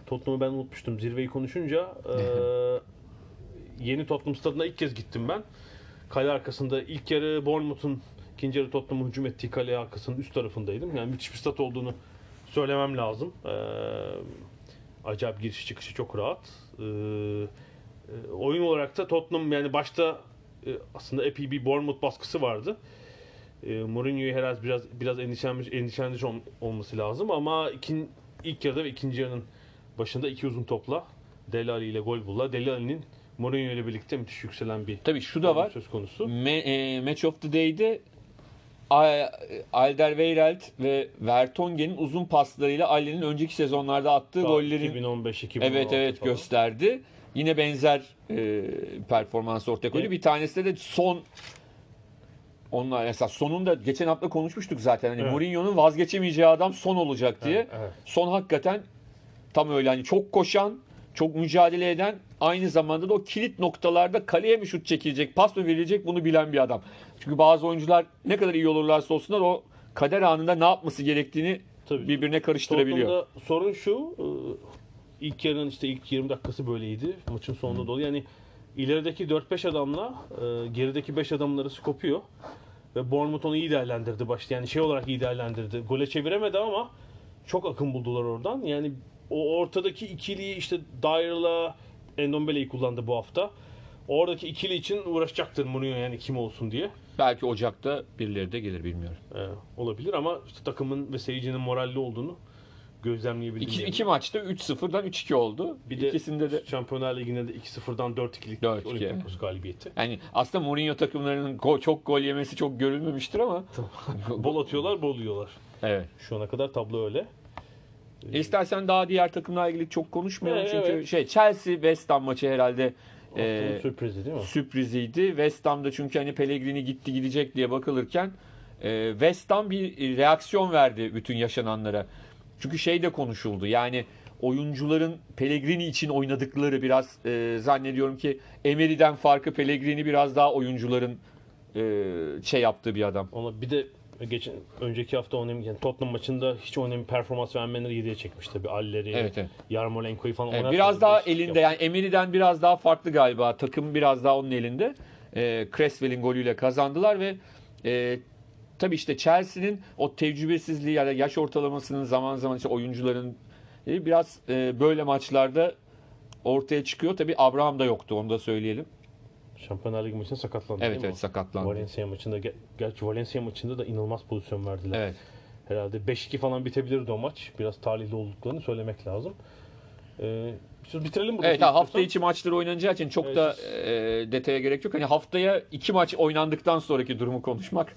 Tottenham'ı ben unutmuştum. Zirveyi konuşunca e, yeni Tottenham stadına ilk kez gittim ben. Kale arkasında ilk yarı Bournemouth'un ikinci yarı Tottenham'ın hücum ettiği kale arkasının üst tarafındaydım. Yani müthiş bir stat olduğunu söylemem lazım. E, acayip giriş çıkışı çok rahat. E, e, oyun olarak da Tottenham yani başta e, aslında epey bir Bournemouth baskısı vardı. E, Mourinho'yu herhalde biraz biraz endişelenmiş, endişelenmiş ol- olması lazım ama ikin, ilk yarıda ve ikinci yarının başında iki uzun topla Dele Ali ile gol buldular. Dele Ali'nin Mourinho ile birlikte müthiş yükselen bir Tabii şu da var. söz konusu. Me- e, Match of the Day'de A- Alderweireld ve Vertonghen'in uzun paslarıyla Ali'nin önceki sezonlarda attığı gollerin 2015 2016 evet evet falan. gösterdi. Yine benzer e, performans ortaya koydu. Evet. Bir tanesi de son onlar mesela sonunda geçen hafta konuşmuştuk zaten. Hani Evet. Mourinho'nun vazgeçemeyeceği adam son olacak diye. Evet, evet. Son hakikaten tam öyle hani çok koşan, çok mücadele eden aynı zamanda da o kilit noktalarda kaleye mi şut çekilecek, pas mı verilecek bunu bilen bir adam. Çünkü bazı oyuncular ne kadar iyi olurlarsa olsunlar o kader anında ne yapması gerektiğini Tabii. birbirine karıştırabiliyor. Tottenham'da sorun şu. e, ilk yarının işte ilk 20 dakikası böyleydi. Maçın sonunda dolu. Yani ilerideki 4-5 adamla e, gerideki 5 adamın arası kopuyor. Ve Bournemouth onu iyi değerlendirdi başta. Yani şey olarak iyi değerlendirdi. Gole çeviremedi ama çok akın buldular oradan. Yani o ortadaki ikiliyi işte Dyer'la Endombele'yi kullandı bu hafta. Oradaki ikili için uğraşacaktır Mourinho yani kim olsun diye. Belki Ocak'ta birileri de gelir bilmiyorum. E, olabilir ama işte takımın ve seyircinin moralli olduğunu gözlemleyebildim. İki, yani. iki maçta 3-0'dan 3-2 oldu. Bir de İkisinde de Şampiyonlar Ligi'nde de 2-0'dan 4-2'lik 4-2, Olympiakos galibiyeti. yani aslında Mourinho takımlarının go- çok gol yemesi çok görülmemiştir ama Bol atıyorlar, bol yiyorlar. evet. Şu ana kadar tablo öyle. İstersen daha diğer takımlarla ilgili çok konuşmayalım Evet, çünkü evet. şey Chelsea West Ham maçı herhalde e, sürprizi değil mi? sürpriziydi. West Ham'da çünkü hani Pellegrini gitti gidecek diye bakılırken e, West Ham bir reaksiyon verdi bütün yaşananlara. Çünkü şey de konuşuldu. Yani oyuncuların Pellegrini için oynadıkları biraz e, zannediyorum ki Emery'den farkı Pellegrini biraz daha oyuncuların e, şey yaptığı bir adam. Ona bir de geçen önceki hafta oynayım yani Tottenham maçında hiç oynayıp performans vermeyenleri 7'ye çekmiş tabii. Alleri, Evet, evet. Yarmolenko'yu falan Evet, biraz daha elinde yaptı. yani Emery'den biraz daha farklı galiba. Takım biraz daha onun elinde. E, Creswell'in golüyle kazandılar ve e, tabii işte Chelsea'nin o tecrübesizliği ya da yaş ortalamasının zaman zaman işte oyuncuların e, biraz e, böyle maçlarda ortaya çıkıyor. Tabii Abraham da yoktu onu da söyleyelim. Şampiyonlar Ligi maçında sakatlandı Evet evet o? sakatlandı. Valencia maçında ge- gerçi Valencia maçında da inanılmaz pozisyon verdiler. Evet. Herhalde 5-2 falan bitebilirdi o maç. Biraz talihli olduklarını söylemek lazım. Ee, biz bitirelim burada. Evet ha, hafta içi maçları oynanacağı için çok Evet, da siz- e, detaya gerek yok. Hani haftaya iki maç oynandıktan sonraki durumu konuşmak.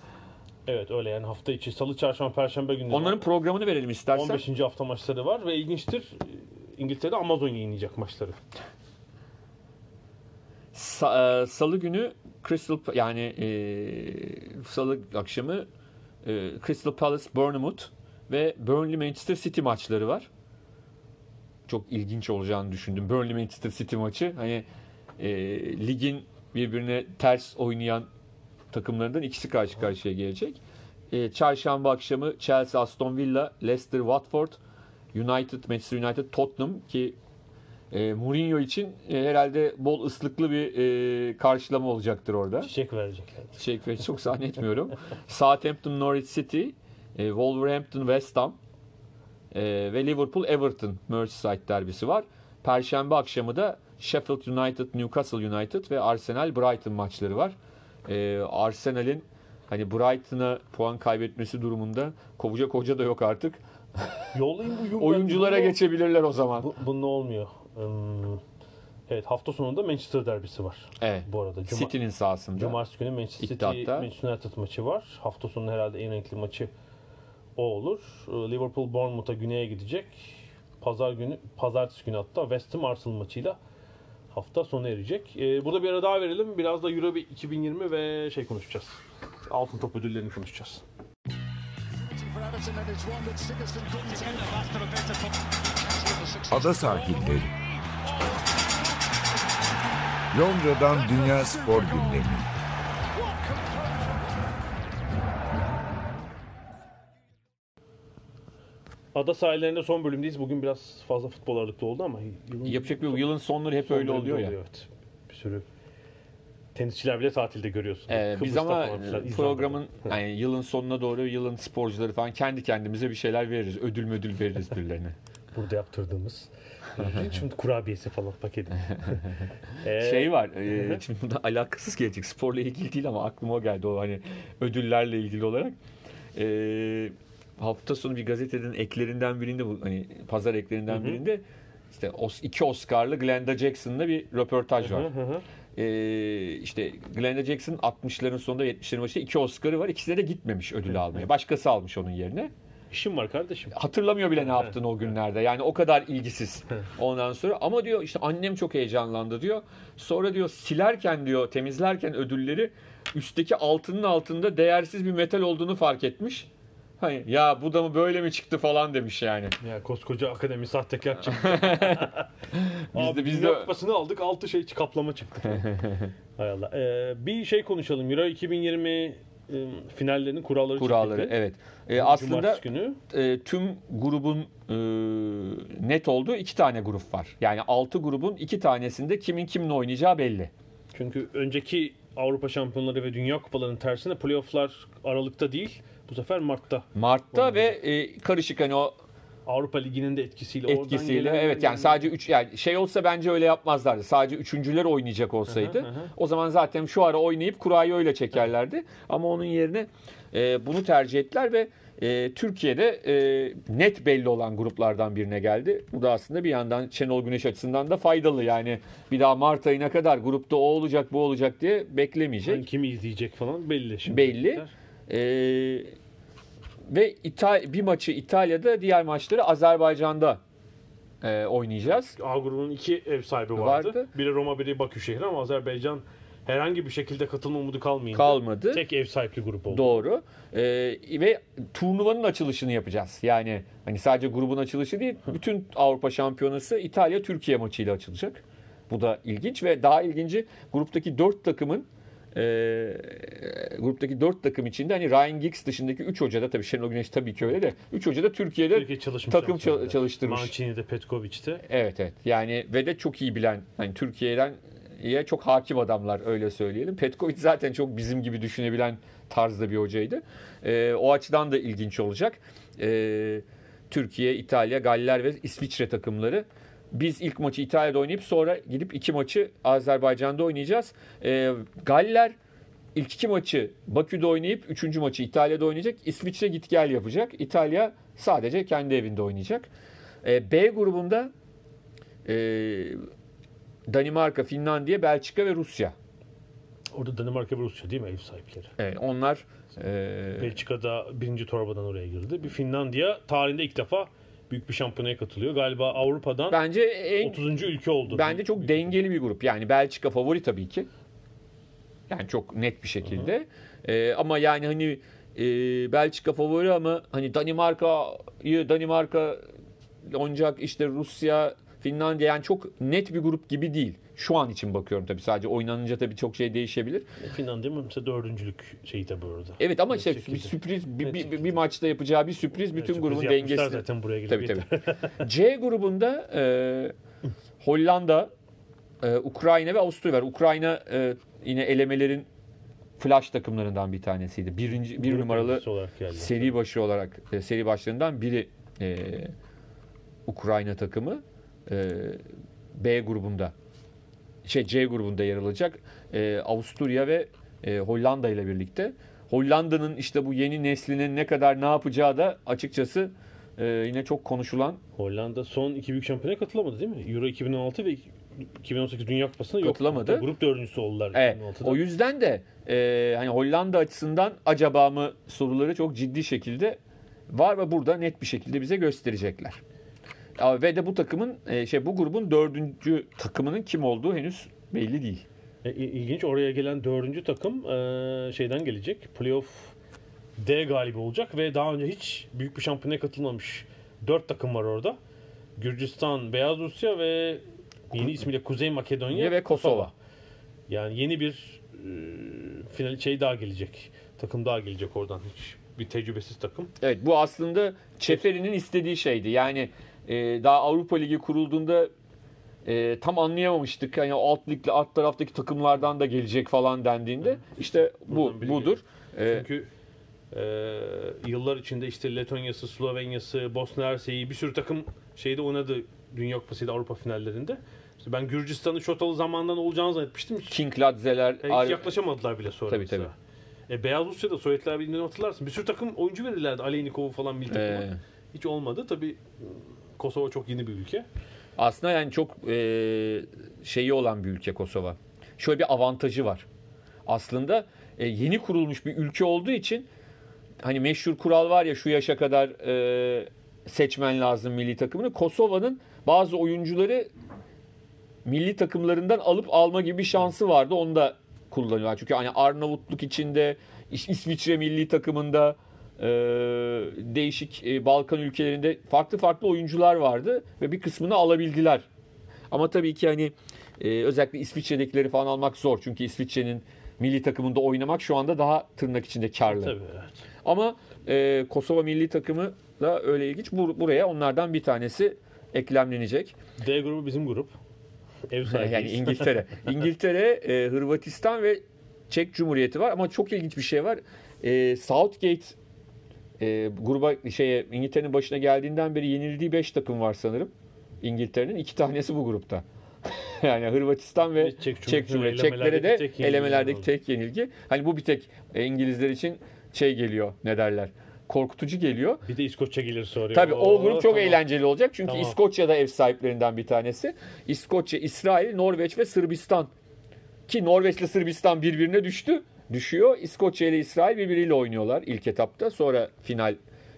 Evet öyle yani hafta içi salı, çarşamba, perşembe günleri. Onların programını verelim istersen. 15. hafta maçları var ve ilginçtir. İngiltere'de Amazon yayınlayacak maçları. Sa- e, Salı günü Crystal yani e, Salı akşamı e, Crystal Palace Bournemouth ve Burnley Manchester City maçları var. Çok ilginç olacağını düşündüm. Burnley Manchester City maçı hani e, ligin birbirine ters oynayan takımlarından ikisi karşı karşıya gelecek. E, çarşamba akşamı Chelsea Aston Villa, Leicester Watford, United Manchester United Tottenham ki e, Mourinho için e, herhalde bol ıslıklı bir e, karşılama olacaktır orada. Çiçek verecekler. Çiçek ve çok zannetmiyorum. Southampton Norwich City, e, Wolverhampton West Ham e, ve Liverpool Everton Merseyside derbisi var. Perşembe akşamı da Sheffield United Newcastle United ve Arsenal Brighton maçları var. E, Arsenal'in hani Brighton'a puan kaybetmesi durumunda kovacak hoca da yok artık. Yollayın bu. Oyunculara geçebilirler o zaman. Bu, bunun olmuyor. Evet hafta sonunda Manchester derbisi var. Evet. Bu arada. Cuma, City'nin sahasında. Cumartesi günü Manchester City. Manchester United maçı var. Hafta sonu herhalde en renkli maçı o olur. Ee, Liverpool Bournemouth'a güneye gidecek. Pazar günü, pazartesi günü hatta West Ham Arsenal maçıyla hafta sona erecek. Ee, burada bir ara daha verelim. Biraz da Euro 2020 ve şey konuşacağız. Altın top ödüllerini konuşacağız. Ada sahilleri. Londra'dan Dünya Spor Gündemi. Ada sahillerinde son bölümdeyiz. Bugün biraz fazla futbol ağırlıklı oldu ama yılın Yapacak bir yılın sonları hep öyle oluyor ya. Evet. Bir sürü tenisçiler bile tatilde görüyorsun. Ee, biz ama falan programın yani yılın sonuna doğru yılın sporcuları falan kendi kendimize bir şeyler veririz. Ödül müdül veririz birilerine. burada yaptırdığımız şimdi kurabiyesi falan paketi. Ee, şey var. E, şimdi bunda alakasız gelecek. Sporla ilgili değil ama aklıma geldi. O hani ödüllerle ilgili olarak. E, hafta sonu bir gazetenin eklerinden birinde bu hani pazar eklerinden birinde işte iki Oscar'lı Glenda Jackson'la bir röportaj var. Ee, işte Glenda Jackson 60'ların sonunda 70'lerin başında iki Oscar'ı var. İkisine de gitmemiş ödül almaya. Başkası almış onun yerine. İşim var kardeşim. Hatırlamıyor bile ne yaptığını o günlerde. Yani o kadar ilgisiz. Ondan sonra ama diyor işte annem çok heyecanlandı diyor. Sonra diyor silerken diyor temizlerken ödülleri üstteki altının altında değersiz bir metal olduğunu fark etmiş. Hani ya bu da mı böyle mi çıktı falan demiş yani. Ya koskoca akademi sahtekar çıktı. Biz de biz de Kupası'nı aldık altı şey kaplama çıktı. Hay Allah. Ee, bir şey konuşalım. Euro 2020 e, finallerinin kuralları, kuralları çıktı. evet. Ee, aslında günü. e, tüm grubun e, net olduğu iki tane grup var. Yani altı grubun iki tanesinde kimin kimle oynayacağı belli. Çünkü önceki Avrupa Şampiyonları ve Dünya Kupalarının tersine playofflar Aralık'ta değil. Bu sefer Mart'ta. Mart'ta Olmadı. ve e, karışık hani o Avrupa Ligi'nin de etkisiyle. etkisiyle gelen- evet yani sadece 3 yani şey olsa bence öyle yapmazlardı. Sadece üçüncüler oynayacak olsaydı Hı hı, hı. o zaman zaten şu ara oynayıp kurayı öyle çekerlerdi. Ama onun yerine e, bunu tercih ettiler ve e, Türkiye'de e, net belli olan gruplardan birine geldi. Bu da aslında bir yandan Şenol Güneş açısından da faydalı. Yani bir daha Mart ayına kadar grupta o olacak bu olacak diye beklemeyecek. Yani kimi izleyecek falan belli şimdi. Belli. Ee, ve İtal bir maçı İtalya'da, diğer maçları Azerbaycan'da e, oynayacağız. A grubunun iki ev sahibi vardı. Vardı. Biri Roma, biri Bakü şehri ama Azerbaycan herhangi bir şekilde katılma umudu kalmayınca Kalmadı. tek ev sahipli grup oldu. Doğru. Ee, ve turnuvanın açılışını yapacağız. Yani hani sadece grubun açılışı değil, bütün Avrupa Şampiyonası İtalya Türkiye maçıyla açılacak. Bu da ilginç ve daha ilginci gruptaki dört takımın e, gruptaki dört takım içinde hani Ryan Giggs dışındaki 3 hoca da tabii Şenol Güneş tabii ki öyle de 3 hoca da Türkiye'de Türkiye takım çal- çalıştırmış. Mancini'de, Petkovic'te. Evet evet. Yani ve de çok iyi bilen hani Türkiye'den ya çok hakim adamlar öyle söyleyelim. Petkovic zaten çok bizim gibi düşünebilen tarzda bir hocaydı. Ee, o açıdan da ilginç olacak. Ee, Türkiye, İtalya, Galler ve İsviçre takımları. Biz ilk maçı İtalya'da oynayıp sonra gidip iki maçı Azerbaycan'da oynayacağız. Ee, Galler ilk iki maçı Bakü'de oynayıp üçüncü maçı İtalya'da oynayacak. İsviçre git gel yapacak. İtalya sadece kendi evinde oynayacak. Ee, B grubunda e, Danimarka, Finlandiya, Belçika ve Rusya. Orada Danimarka ve Rusya değil mi ev sahipleri? Evet, onlar e, Belçika'da birinci torbadan oraya girdi. Bir Finlandiya tarihinde ilk defa büyük bir şampiyonaya katılıyor. Galiba Avrupa'dan bence en 30. ülke oldu. bence çok dengeli bir grup. Yani Belçika favori tabii ki. Yani çok net bir şekilde. E, ama yani hani e, Belçika favori ama hani Danimarka'yı Danimarka oynayacak işte Rusya, Finlandiya yani çok net bir grup gibi değil. Şu an için bakıyorum tabii sadece oynanınca tabii çok şey değişebilir. Finlandiya mı mesela dördüncülük şeyi tabii orada. Evet ama işte Net bir sürpriz bir, bir, şekilde. bir maçta yapacağı bir sürpriz bütün Sürpriz grubun dengesini. zaten buraya Tabii gelip tabii. C grubunda e, Hollanda, e, Ukrayna ve Avusturya var. Ukrayna e, yine elemelerin flash takımlarından bir tanesiydi. Birinci, bir Grup numaralı seri başı olarak e, seri başlarından biri e, Ukrayna takımı e, B grubunda şey C grubunda yer alacak. E, Avusturya ve e, Hollanda ile birlikte. Hollanda'nın işte bu yeni neslinin ne kadar ne yapacağı da açıkçası e, yine çok konuşulan Hollanda son iki büyük şampiyonaya katılamadı değil mi? Euro 2016 ve 2018 Dünya Kupası'na yok. Katılamadı. Hatta Grup dördüncüsü oldular Evet, 2016'da. o yüzden de e, hani Hollanda açısından acaba mı soruları çok ciddi şekilde var ve burada net bir şekilde bize gösterecekler. Ve de bu takımın e, şey bu grubun dördüncü takımının kim olduğu henüz belli değil. E, il- ilginç oraya gelen dördüncü takım e, şeyden gelecek. Playoff D galibi olacak ve daha önce hiç büyük bir şampiyonaya katılmamış dört takım var orada. Gürcistan, Beyaz Rusya ve yeni ismiyle Kuzey Makedonya ve Kosova. Yani yeni bir e, final şey daha gelecek. Takım daha gelecek oradan hiç bir tecrübesiz takım. Evet bu aslında Çeferi'nin istediği şeydi. Yani e, daha Avrupa Ligi kurulduğunda e, tam anlayamamıştık. Yani alt ligle alt taraftaki takımlardan da gelecek falan dendiğinde işte bu budur. E, Çünkü e, yıllar içinde işte Letonya'sı, Slovenya'sı, Bosna Hersek'i bir sürü takım şeyde oynadı Dünya Kupası'ydı Avrupa finallerinde. İşte ben Gürcistan'ın Şotalı zamandan olacağını zannetmiştim. Hiç, King Ladzeler, hiç Ar- yaklaşamadılar bile sonra. Tabii, mesela. E, Beyaz Rusya'da Sovyetler Birliği'nden hatırlarsın. Bir sürü takım oyuncu verirlerdi. Aleynikov'u falan milli takıma. Ee. Hiç olmadı. Tabii Kosova çok yeni bir ülke. aslında yani çok e, şeyi olan bir ülke Kosova. Şöyle bir avantajı var. Aslında e, yeni kurulmuş bir ülke olduğu için hani meşhur kural var ya şu yaşa kadar e, seçmen lazım milli takımını. Kosova'nın bazı oyuncuları milli takımlarından alıp alma gibi bir şansı vardı. Onu da kullanıyorlar. Çünkü hani Arnavutluk içinde İs- İsviçre milli takımında e, değişik e, Balkan ülkelerinde farklı farklı oyuncular vardı ve bir kısmını alabildiler. Ama tabii ki hani e, özellikle İsviçre'dekileri falan almak zor. Çünkü İsviçre'nin milli takımında oynamak şu anda daha tırnak içinde karlı. Tabii evet. Ama e, Kosova milli takımı da öyle ilginç. Bur- buraya onlardan bir tanesi eklemlenecek. D grubu bizim grup. Ev sahibiyiz. yani İngiltere. İngiltere, e, Hırvatistan ve Çek Cumhuriyeti var ama çok ilginç bir şey var. E, Southgate e, gruba şeye İngiltere'nin başına geldiğinden beri yenildiği 5 takım var sanırım. İngiltere'nin iki tanesi bu grupta. yani Hırvatistan ve Çek Çek Cumhuriyeti. Çeklere de tek yenilgi elemelerdeki tek yenilgi. Hani bu bir tek e, İngilizler için şey geliyor ne derler. Korkutucu geliyor. Bir de İskoçya gelir sonra. Tabii o Oo, grup çok tamam. eğlenceli olacak. Çünkü Tamam. İskoçya da ev sahiplerinden bir tanesi. İskoçya, İsrail, Norveç ve Sırbistan. Ki Norveç ile Sırbistan birbirine düştü. Düşüyor. İskoçya ile İsrail birbiriyle oynuyorlar ilk etapta. Sonra final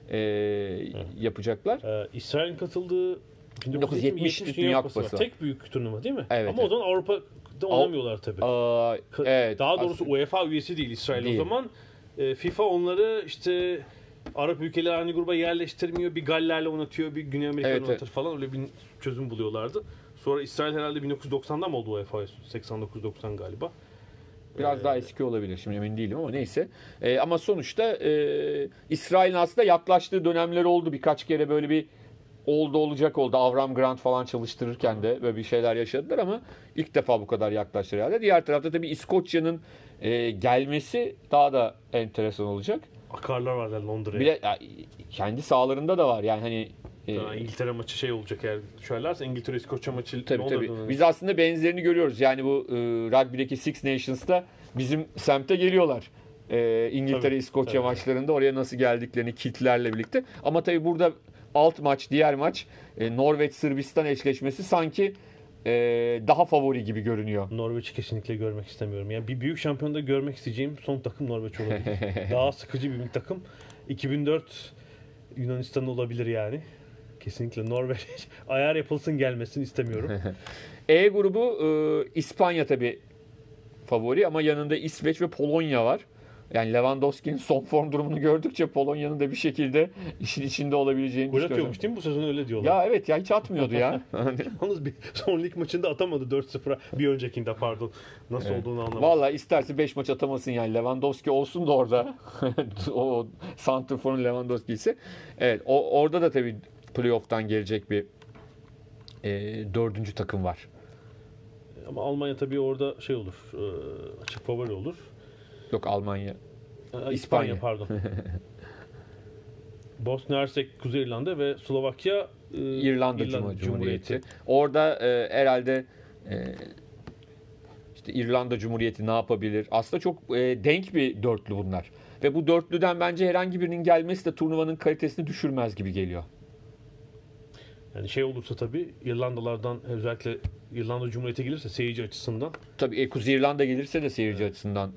e, yapacaklar. Ee, İsrail'in katıldığı 1970 Dünya Kupası. Tek büyük turnuva değil mi? Evet, Ama o zaman Avrupa'da oynamıyorlar tabii. Aa, evet. Daha doğrusu aslında- UEFA üyesi değil İsrail Değil. o zaman. E, FIFA onları işte Arap ülkeleri aynı gruba yerleştirmiyor. Bir Galler'le oynatıyor, bir Güney Amerika'yla Evet, oynatır falan. Öyle bir çözüm buluyorlardı. Sonra İsrail herhalde 1990'da mı oldu UEFA? 89-90 galiba. Biraz daha eski olabilir. Şimdi emin değilim ama neyse. Ee, ama sonuçta e, İsrail'in aslında yaklaştığı dönemler oldu. Birkaç kere böyle bir oldu olacak oldu. Avram Grant falan çalıştırırken de böyle bir şeyler yaşadılar ama ilk defa bu kadar yaklaştılar herhalde. Diğer tarafta tabii İskoçya'nın e, gelmesi daha da enteresan olacak. Akarlar varlar Londra'ya. Bir de ya, kendi sahalarında da var. Yani hani Daha İngiltere maçı şey olacak eğer düşerlerse İngiltere İskoçya maçı Tabii tabii. Biz aslında benzerini görüyoruz. Yani bu e, rugby'deki Six Nations'ta bizim semte geliyorlar. E, İngiltere İskoçya tabii. maçlarında oraya nasıl geldiklerini kitlerle birlikte. Ama tabii burada alt maç, diğer maç e, Norveç Sırbistan eşleşmesi sanki e, daha favori gibi görünüyor. Norveç'i kesinlikle görmek istemiyorum. Yani bir büyük şampiyonda görmek isteyeceğim son takım Norveç olabilir. Daha sıkıcı bir takım. 2004 Yunanistan olabilir yani. Kesinlikle Norveç ayar yapılsın gelmesin istemiyorum. E grubu e, İspanya tabii favori ama yanında İsveç ve Polonya var. Yani Lewandowski'nin son form durumunu gördükçe Polonya'nın da bir şekilde işin içinde olabileceğini Gol düşünüyorum. atıyormuş değil mi bu sezon öyle diyorlar. Ya evet ya hiç atmıyordu ya. Yalnız bir son lig maçında atamadı 4-0'a. Bir öncekinde pardon. Nasıl olduğunu anlamadım. Vallahi isterse 5 maç atamasın yani. Lewandowski olsun da orada. o Santrfor'un Lewandowski ise. Evet o, orada da tabii playoff'tan gelecek bir e, dördüncü takım var. Ama Almanya tabii orada şey olur. e, açık favori olur. Yok Almanya. E, İspanya. İspanya pardon. Bosna Hersek, Kuzey İrlanda ve Slovakya e, İrlanda, Cumhur- Cumhuriyeti. Orada e, herhalde e, işte İrlanda Cumhuriyeti ne yapabilir? Aslında çok e, denk bir dörtlü bunlar. Ve bu dörtlüden bence herhangi birinin gelmesi de turnuvanın kalitesini düşürmez gibi geliyor. Yani şey olursa tabii İrlandalardan özellikle İrlanda Cumhuriyeti gelirse seyirci açısından Tabii e, Kuzey İrlanda gelirse de seyirci açısından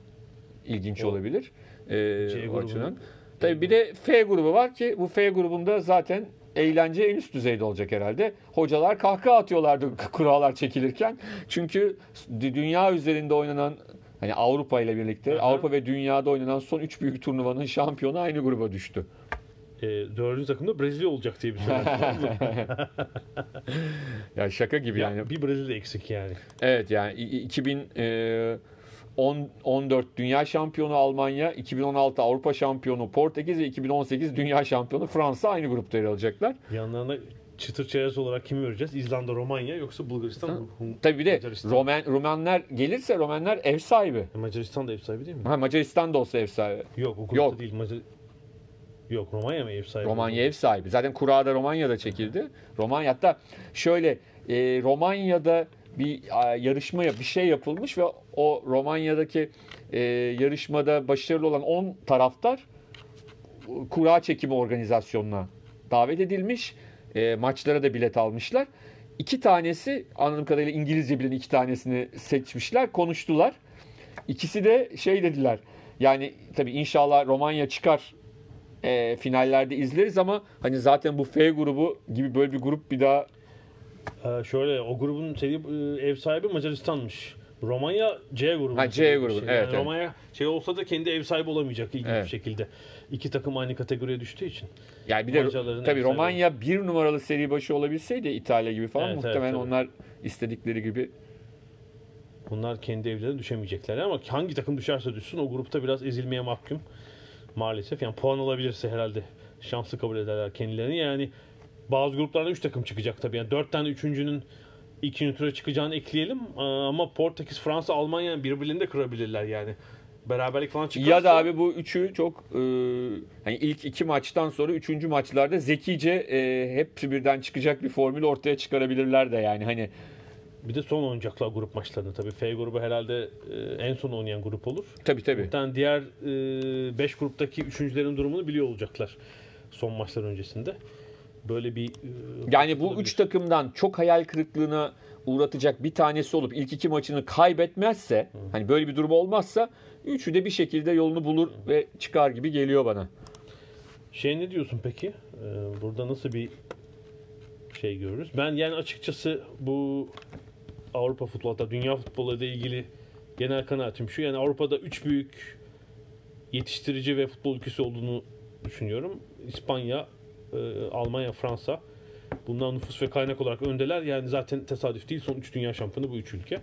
ilginç O- olabilir. E, C o açıdan. Tabii bir de F grubu var ki bu F grubunda zaten eğlence en üst düzeyde olacak herhalde. Hocalar kahkaha atıyorlardı kurallar çekilirken. Çünkü dü- dünya üzerinde oynanan hani Avrupa ile birlikte Hı hı. Avrupa ve dünyada oynanan son üç büyük turnuvanın şampiyonu aynı gruba düştü. E, dördüncü takımda Brezilya olacak diye bir söylenti. Ya şaka gibi yani. yani bir Brezilya eksik yani. Evet yani i- i- 2000 e, 10, 14 dünya şampiyonu Almanya, 2016 Avrupa şampiyonu Portekiz ve 2018 dünya şampiyonu Fransa aynı grupta yer alacaklar. Yanlarına çıtır çerez olarak kimi vereceğiz? İzlanda, Romanya yoksa Bulgaristan? Hum- Tabii bir de Macaristan. Romanlar gelirse Romanlar ev sahibi. Macaristan da ev sahibi değil mi? Ha, Macaristan da olsa ev sahibi. Yok o grupta Yok. değil. Macar... Yok Romanya mı ev sahibi? Romanya ev sahibi. Zaten kura da Romanya'da çekildi. Romanya hatta şöyle e, Romanya'da bir a, yarışma bir şey yapılmış ve o Romanya'daki e, yarışmada başarılı olan 10 taraftar kura çekimi organizasyonuna davet edilmiş. E, maçlara da bilet almışlar. İki tanesi anladığım kadarıyla İngilizce bilen iki tanesini seçmişler, konuştular. İkisi de şey dediler. Yani tabii inşallah Romanya çıkar e, finallerde izleriz ama hani zaten bu F grubu gibi böyle bir grup bir daha Ee, şöyle o grubun seri, e, ev sahibi Macaristan'mış. Romanya C grubu. Ha, C grubu, evet, evet. Romanya şey olsa da kendi ev sahibi olamayacak ilginç Evet. bir şekilde. İki takım aynı kategoriye düştüğü için. yani bir de tabii. Romanya bir numaralı seri başı olabilseydi İtalya gibi falan Evet, evet, muhtemelen tabii. onlar istedikleri gibi Bunlar kendi evlerine düşemeyecekler ama hangi takım düşerse düşsün o grupta biraz ezilmeye mahkum. Maalesef yani puan alabilirse herhalde şanslı kabul ederler kendilerini. Yani bazı gruplarda 3 takım çıkacak tabii. Yani 4 tane üçüncünün ikinci tura çıkacağını ekleyelim. Ama Portekiz, Fransa, Almanya birbirlerini de kırabilirler yani. Beraberlik falan çıkarsa. ya da abi bu üçü çok e, hani ilk iki maçtan sonra üçüncü maçlarda zekice e, hepsi birden çıkacak bir formül ortaya çıkarabilirler de yani hani Bir de son oynayacaklar grup maçlarını tabii. F grubu herhalde e, en son oynayan grup olur. tabii tabii. Yani diğer 5 gruptaki üçüncülerin durumunu biliyor olacaklar son maçlar öncesinde. Böyle bir e, Yani bu olabilir. üç takımdan çok hayal kırıklığına uğratacak bir tanesi olup ilk iki maçını kaybetmezse, hani böyle bir durum olmazsa üçü de bir şekilde yolunu bulur ve çıkar gibi geliyor bana. Şey ne diyorsun peki? Ee, burada nasıl bir şey görürüz? Ben yani açıkçası bu Avrupa futbolu hatta dünya futbolu ile ilgili genel kanaatim şu. Yani Avrupa'da üç büyük yetiştirici ve futbol ülkesi olduğunu düşünüyorum. İspanya, e, Almanya, Fransa. Bundan nüfus ve kaynak olarak öndeler. Yani zaten tesadüf değil. Son üç dünya şampiyonu bu üç ülke.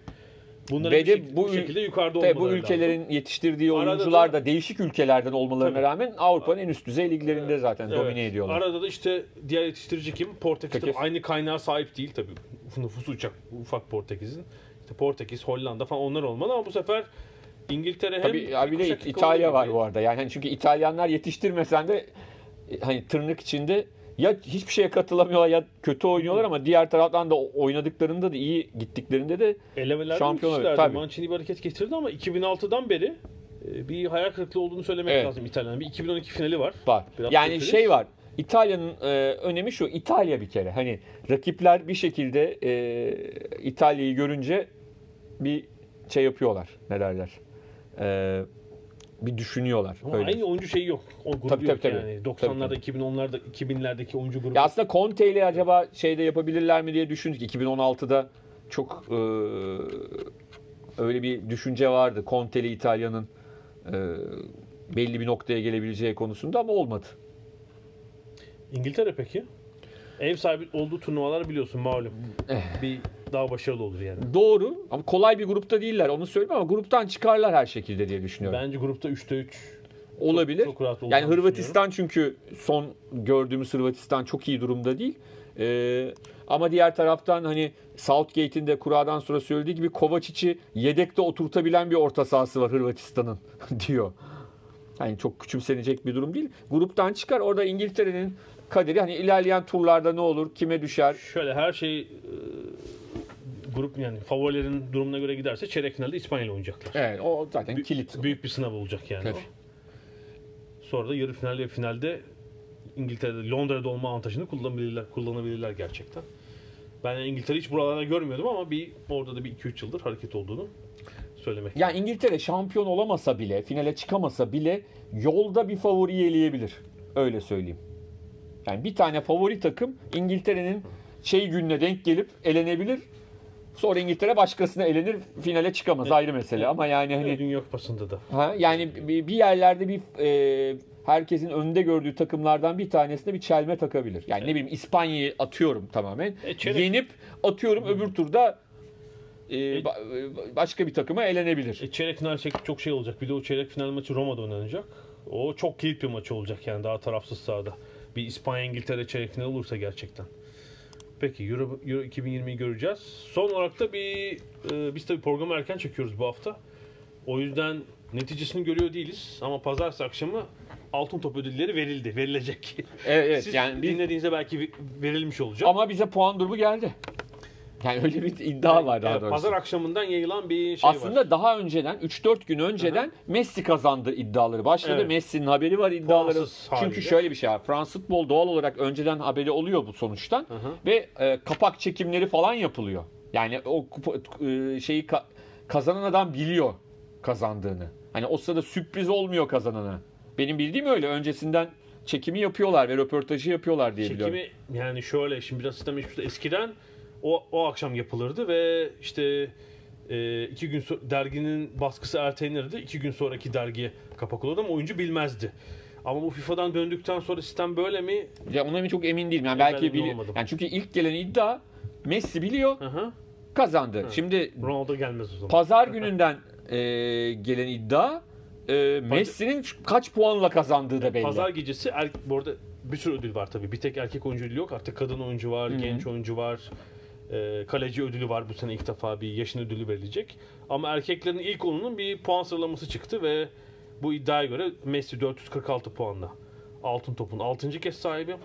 Bunların Ve de bu bu şekilde yukarıda Tabii bu ülkelerin lazım. yetiştirdiği oyuncular da- da değişik ülkelerden olmalarına Tabii. rağmen Avrupa'nın en üst düzey liglerinde zaten Evet. domine ediyorlar. Arada da işte diğer yetiştirici kim? Portekiz. Aynı kaynağa sahip değil tabii. Nüfusu uçak ufak Portekiz'in. İşte Portekiz, Hollanda falan onlar olmalı ama bu sefer İngiltere hem Tabii abi de İtalya var bu arada. Yani çünkü İtalyanlar yetiştirmesen de e, hani tırnak içinde ya hiçbir şeye katılamıyorlar ya kötü oynuyorlar ama diğer taraftan da oynadıklarında da iyi gittiklerinde de Elemelerde Şampiyon müthişlerdi. tabii. Mancini bir hareket getirdi ama 2006'dan beri e, bir hayal kırıklığı olduğunu söylemek Evet. lazım İtalya'nın. Bir 2012 finali var. var. Biraz yani bekleriz. şey var. İtalya'nın e, önemi şu. İtalya bir kere. Hani rakipler bir şekilde e, İtalya'yı görünce bir şey yapıyorlar. Ne derler? E, bir düşünüyorlar. Ama Öyle. aynı oyuncu şeyi yok. O grubu Tabii, yok tabii, yani. Tabii, 90'larda, 2010'larda, 2000'lerdeki oyuncu grubu. Ya aslında Conte ile acaba şeyde yapabilirler mi diye düşündük. 2016'da çok e, öyle bir düşünce vardı. Conte ile İtalya'nın e, belli bir noktaya gelebileceği konusunda ama olmadı. İngiltere peki? Ev sahibi olduğu turnuvalar biliyorsun malum. Eh. bir daha başarılı olur yani. Doğru ama kolay bir grupta değiller onu söyleyeyim ama gruptan çıkarlar her şekilde diye düşünüyorum. Bence grupta 3'te 3 Olabilir. çok rahat yani Hırvatistan çünkü son gördüğümüz Hırvatistan çok iyi durumda değil. Ee, ama diğer taraftan hani Southgate'in de kuradan sonra söylediği gibi Kovacic'i yedekte oturtabilen bir orta sahası var Hırvatistan'ın diyor. Yani çok küçümsenecek bir durum değil. Gruptan çıkar. Orada İngiltere'nin kaderi hani ilerleyen turlarda ne olur, kime düşer? Şöyle her şey e, grup yani favorilerin durumuna göre giderse çeyrek finalde İspanya ile oynayacaklar. Evet, o zaten Bü- kilit. Büyük bir sınav olacak yani. Tabii. o. Sonra da yarı final ve finalde İngiltere'de Londra'da olma avantajını kullanabilirler, kullanabilirler gerçekten. Ben yani İngiltere'yi hiç buralarda görmüyordum ama bir orada da bir 2-3 yıldır hareket olduğunu söylemek. Yani İngiltere şampiyon olamasa bile, finale çıkamasa bile yolda bir favori eleyebilir. Öyle söyleyeyim. Yani bir tane favori takım İngiltere'nin şey gününe denk gelip elenebilir. Sonra İngiltere başkasına elenir, finale çıkamaz ayrı mesele. Ama yani hani Dünya Kupası'nda da. ha, yani bir yerlerde bir e, herkesin önde gördüğü takımlardan bir tanesine bir çelme takabilir. Yani ne bileyim İspanya'yı atıyorum tamamen. E, Yenip atıyorum öbür turda e, ba- başka bir takıma elenebilir. E, çeyrek final çok şey olacak. Bir de o çeyrek final maçı Roma'da oynanacak. O çok keyifli bir maç olacak yani daha tarafsız sahada. Bir İspanya İngiltere çeyrek final olursa gerçekten. Peki Euro, Euro 2020'yi göreceğiz. Son olarak da bir e, biz tabii programı erken çekiyoruz bu hafta. O yüzden neticesini görüyor değiliz ama pazartesi akşamı altın top ödülleri verildi, verilecek. Evet, evet. Siz yani biz, dinlediğinizde belki verilmiş olacak. ama bize puan durumu geldi. Yani öyle bir iddia var daha Evet, doğrusu. Pazar akşamından yayılan bir şey Aslında var. daha önceden 3-4 gün önceden Messi kazandı iddiaları başladı. Evet. Messi'nin haberi var iddiaları. Çünkü haliyle. şöyle bir şey var. Fransız futbol doğal olarak önceden haberi oluyor bu sonuçtan hı. ve e, kapak çekimleri falan yapılıyor. Yani o kupa, e, şeyi ka- kazanan adam biliyor kazandığını. Hani o sırada sürpriz olmuyor kazanana. Benim bildiğim öyle. Öncesinden çekimi yapıyorlar ve röportajı yapıyorlar diye biliyorum. Çekimi yani şöyle şimdi biraz sistem eskiden o, o akşam yapılırdı ve işte e, iki gün so- derginin baskısı ertelenirdi. iki gün sonraki dergiye kapak olurdu ama oyuncu bilmezdi. Ama bu FIFA'dan döndükten sonra sistem böyle mi? Ya ona çok emin değilim. Yani belki bili- olmadım. yani çünkü ilk gelen iddia Messi biliyor Hı hı. kazandı. Şimdi Ronaldo gelmez o zaman. pazar gününden e, gelen iddia e, Messi'nin kaç puanla kazandığı da belli. Pazar gecesi er, bu arada bir sürü ödül var tabii. Bir tek erkek oyuncu ödülü yok. Artık kadın oyuncu var, genç oyuncu var. E, kaleci ödülü var bu sene ilk defa bir yaşın ödülü verilecek. Ama erkeklerin ilk onunun bir puan sıralaması çıktı ve bu iddiaya göre Messi 446 puanla altın topun 6. kez sahibi.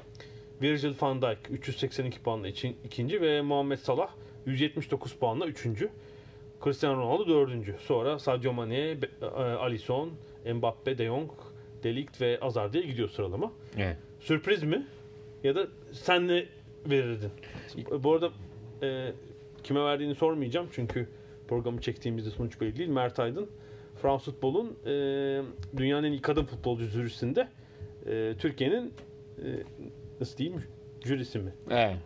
Virgil van Dijk 382 puanla için, ikinci ve Muhammed Salah 179 puanla üçüncü. Cristiano Ronaldo dördüncü. Sonra Sadio Mane, e, Alisson, Mbappe, De Jong, De Ligt ve Hazard diye gidiyor sıralama. Evet. Sürpriz mi? Ya da sen ne verirdin? Bu arada e, kime verdiğini sormayacağım çünkü programı çektiğimizde sonuç belli değil. Mert Aydın Fransız futbolun e, dünyanın en iyi kadın futbolcu jürisinde e, Türkiye'nin e, nasıl diyeyim jürisi mi? Evet.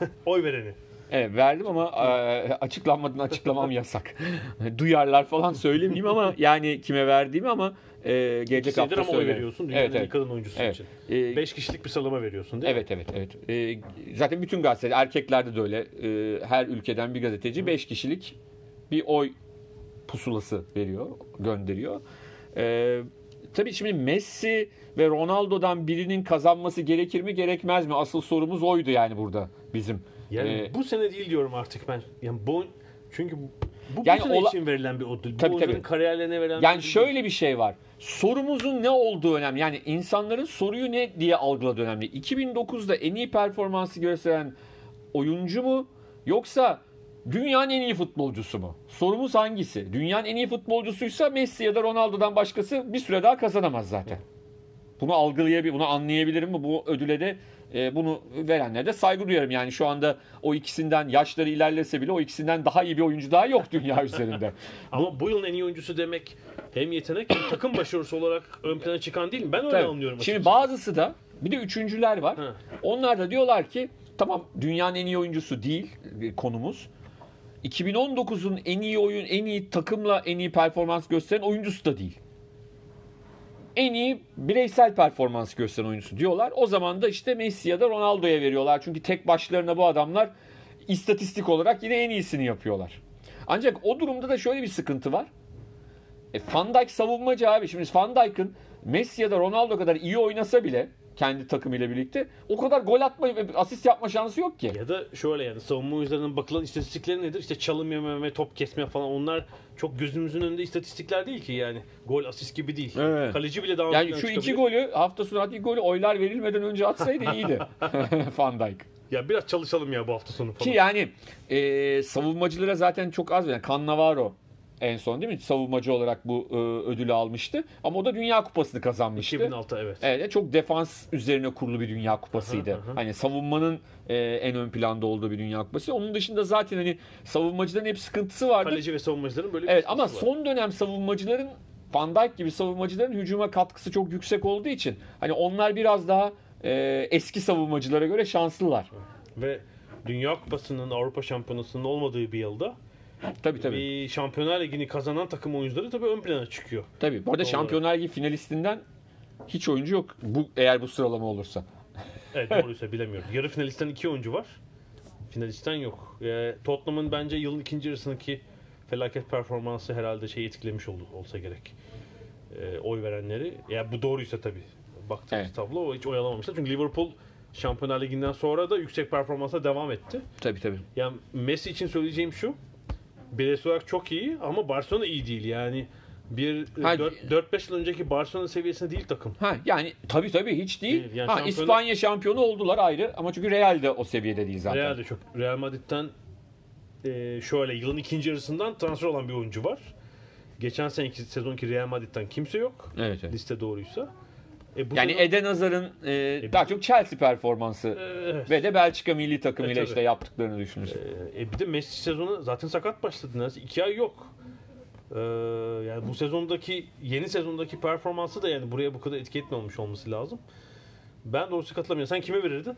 Oy vereni. Evet verdim ama e, açıklanmadan açıklamam yasak. Duyarlar falan söylemeyeyim ama yani kime verdiğimi ama e, gelecek Senedir hafta ama oy veriyorsun dünyanın Evet, en iyi evet. kadın oyuncusu Evet. için. E, 5 kişilik bir sıralama veriyorsun değil mi? Evet evet evet. E, zaten bütün gazeteler erkeklerde de öyle. E, her ülkeden bir gazeteci 5 kişilik bir oy pusulası veriyor, gönderiyor. E, tabii şimdi Messi ve Ronaldo'dan birinin kazanması gerekir mi gerekmez mi? Asıl sorumuz oydu yani burada bizim. Yani E, bu sene değil diyorum artık ben. Yani bu çünkü bu, bu Yani sene ola- için verilen bir ödül. Bu Tabii, tabii. kariyerlerine verilen bir Yani ödül şöyle bir şey var. Sorumuzun ne olduğu önemli. Yani insanların soruyu ne diye algıladığı önemli. 2009'da en iyi performansı gösteren oyuncu mu yoksa dünyanın en iyi futbolcusu mu? Sorumuz hangisi? Dünyanın en iyi futbolcusuysa Messi ya da Ronaldo'dan başkası bir süre daha kazanamaz zaten. Bunu algılayabilir, bunu anlayabilirim mi? Bu ödüle de e, bunu verenlere de saygı duyarım. Yani şu anda o ikisinden yaşları ilerlese bile o ikisinden daha iyi bir oyuncu daha yok dünya üzerinde. Ama bu yılın en iyi oyuncusu demek hem yetenek hem takım başarısı olarak ön plana çıkan değil mi? Ben öyle Tabii. anlıyorum. Şimdi açıkçası. bazısı da bir de üçüncüler var. Ha. Onlar da diyorlar ki tamam dünyanın en iyi oyuncusu değil e, konumuz. 2019'un en iyi oyun, en iyi takımla en iyi performans gösteren oyuncusu da değil. En iyi bireysel performans gösteren oyuncusu diyorlar. O zaman da işte Messi ya da Ronaldo'ya veriyorlar. Çünkü tek başlarına bu adamlar istatistik olarak yine en iyisini yapıyorlar. Ancak o durumda da şöyle bir sıkıntı var. E, Van Dijk savunmacı abi. Şimdi Van Dijk'ın Messi ya da Ronaldo kadar iyi oynasa bile kendi takımıyla birlikte o kadar gol atma, asist yapma şansı yok ki. Ya da şöyle yani savunma oyuncularının bakılan istatistikleri nedir? İşte çalım yememe, top kesme falan onlar çok gözümüzün önünde istatistikler değil ki yani. Gol, asist gibi değil. Evet. Kaleci bile daha Yani şu iki golü hafta sonu attığı golü oylar verilmeden önce atsaydı iyiydi. Van Dijk. Ya biraz çalışalım ya bu hafta sonu falan. Ki yani e, savunmacılara zaten çok az. Yani Cannavaro en son değil mi? Savunmacı olarak bu e, ödülü almıştı. Ama o da Dünya Kupası'nı kazanmıştı. 2006 evet. Evet, çok defans üzerine kurulu bir Dünya Kupası'ydı. Hı hı. Hani savunmanın e, en ön planda olduğu bir Dünya Kupası. Onun dışında zaten hani savunmacıların hep sıkıntısı vardı. Kaleci ve savunmacıların böyle bir Evet ama var. son dönem savunmacıların Van Dijk gibi savunmacıların hücuma katkısı çok yüksek olduğu için hani onlar biraz daha e, eski savunmacılara göre şanslılar. Ve Dünya Kupası'nın Avrupa Şampiyonası'nın olmadığı bir yılda Tabii tabii. bir Şampiyonlar Ligi'ni kazanan takım oyuncuları tabii ön plana çıkıyor. Tabii. Bu arada. Şampiyonlar Ligi finalistinden hiç oyuncu yok. Bu eğer bu sıralama olursa. Evet doğruysa bilemiyorum. Yarı finalistten iki oyuncu var. Finalistten yok. E, Tottenham'ın bence yılın ikinci yarısındaki felaket performansı herhalde şey etkilemiş oldu, olsa gerek. E, oy verenleri. Ya bu doğruysa tabii. Baktığımız Evet. tablo o hiç oyalamamışlar. Çünkü Liverpool Şampiyonlar Ligi'nden sonra da yüksek performansa devam etti. Tabii tabii. Yani Messi için söyleyeceğim şu. Bireysel olarak çok iyi ama Barcelona iyi değil. Yani bir Ha, 4-5 yıl önceki Barcelona seviyesinde değil takım. Ha yani tabii tabii hiç değil. Değil, yani ha şampiyonu- İspanya şampiyonu oldular ayrı ama çünkü Real de o seviyede değil zaten. Real'de çok. Real Madrid'den e, şöyle yılın ikinci yarısından transfer olan bir oyuncu var. Geçen seneki sezonki Real Madrid'den kimse yok. Evet, evet. Liste doğruysa. E, Yani sezon- Eden Hazar'ın e, daha çok Chelsea performansı E, evet. ve de Belçika milli takımıyla E, tabii. işte yaptıklarını düşünürsün. E, bir de Messi sezonu zaten sakat başladı. Neredeyse iki ay yok. E, yani bu sezondaki yeni sezondaki performansı da yani buraya bu kadar etki etmemiş olması lazım. Ben doğrusu katılamıyorum. Sen kime verirdin?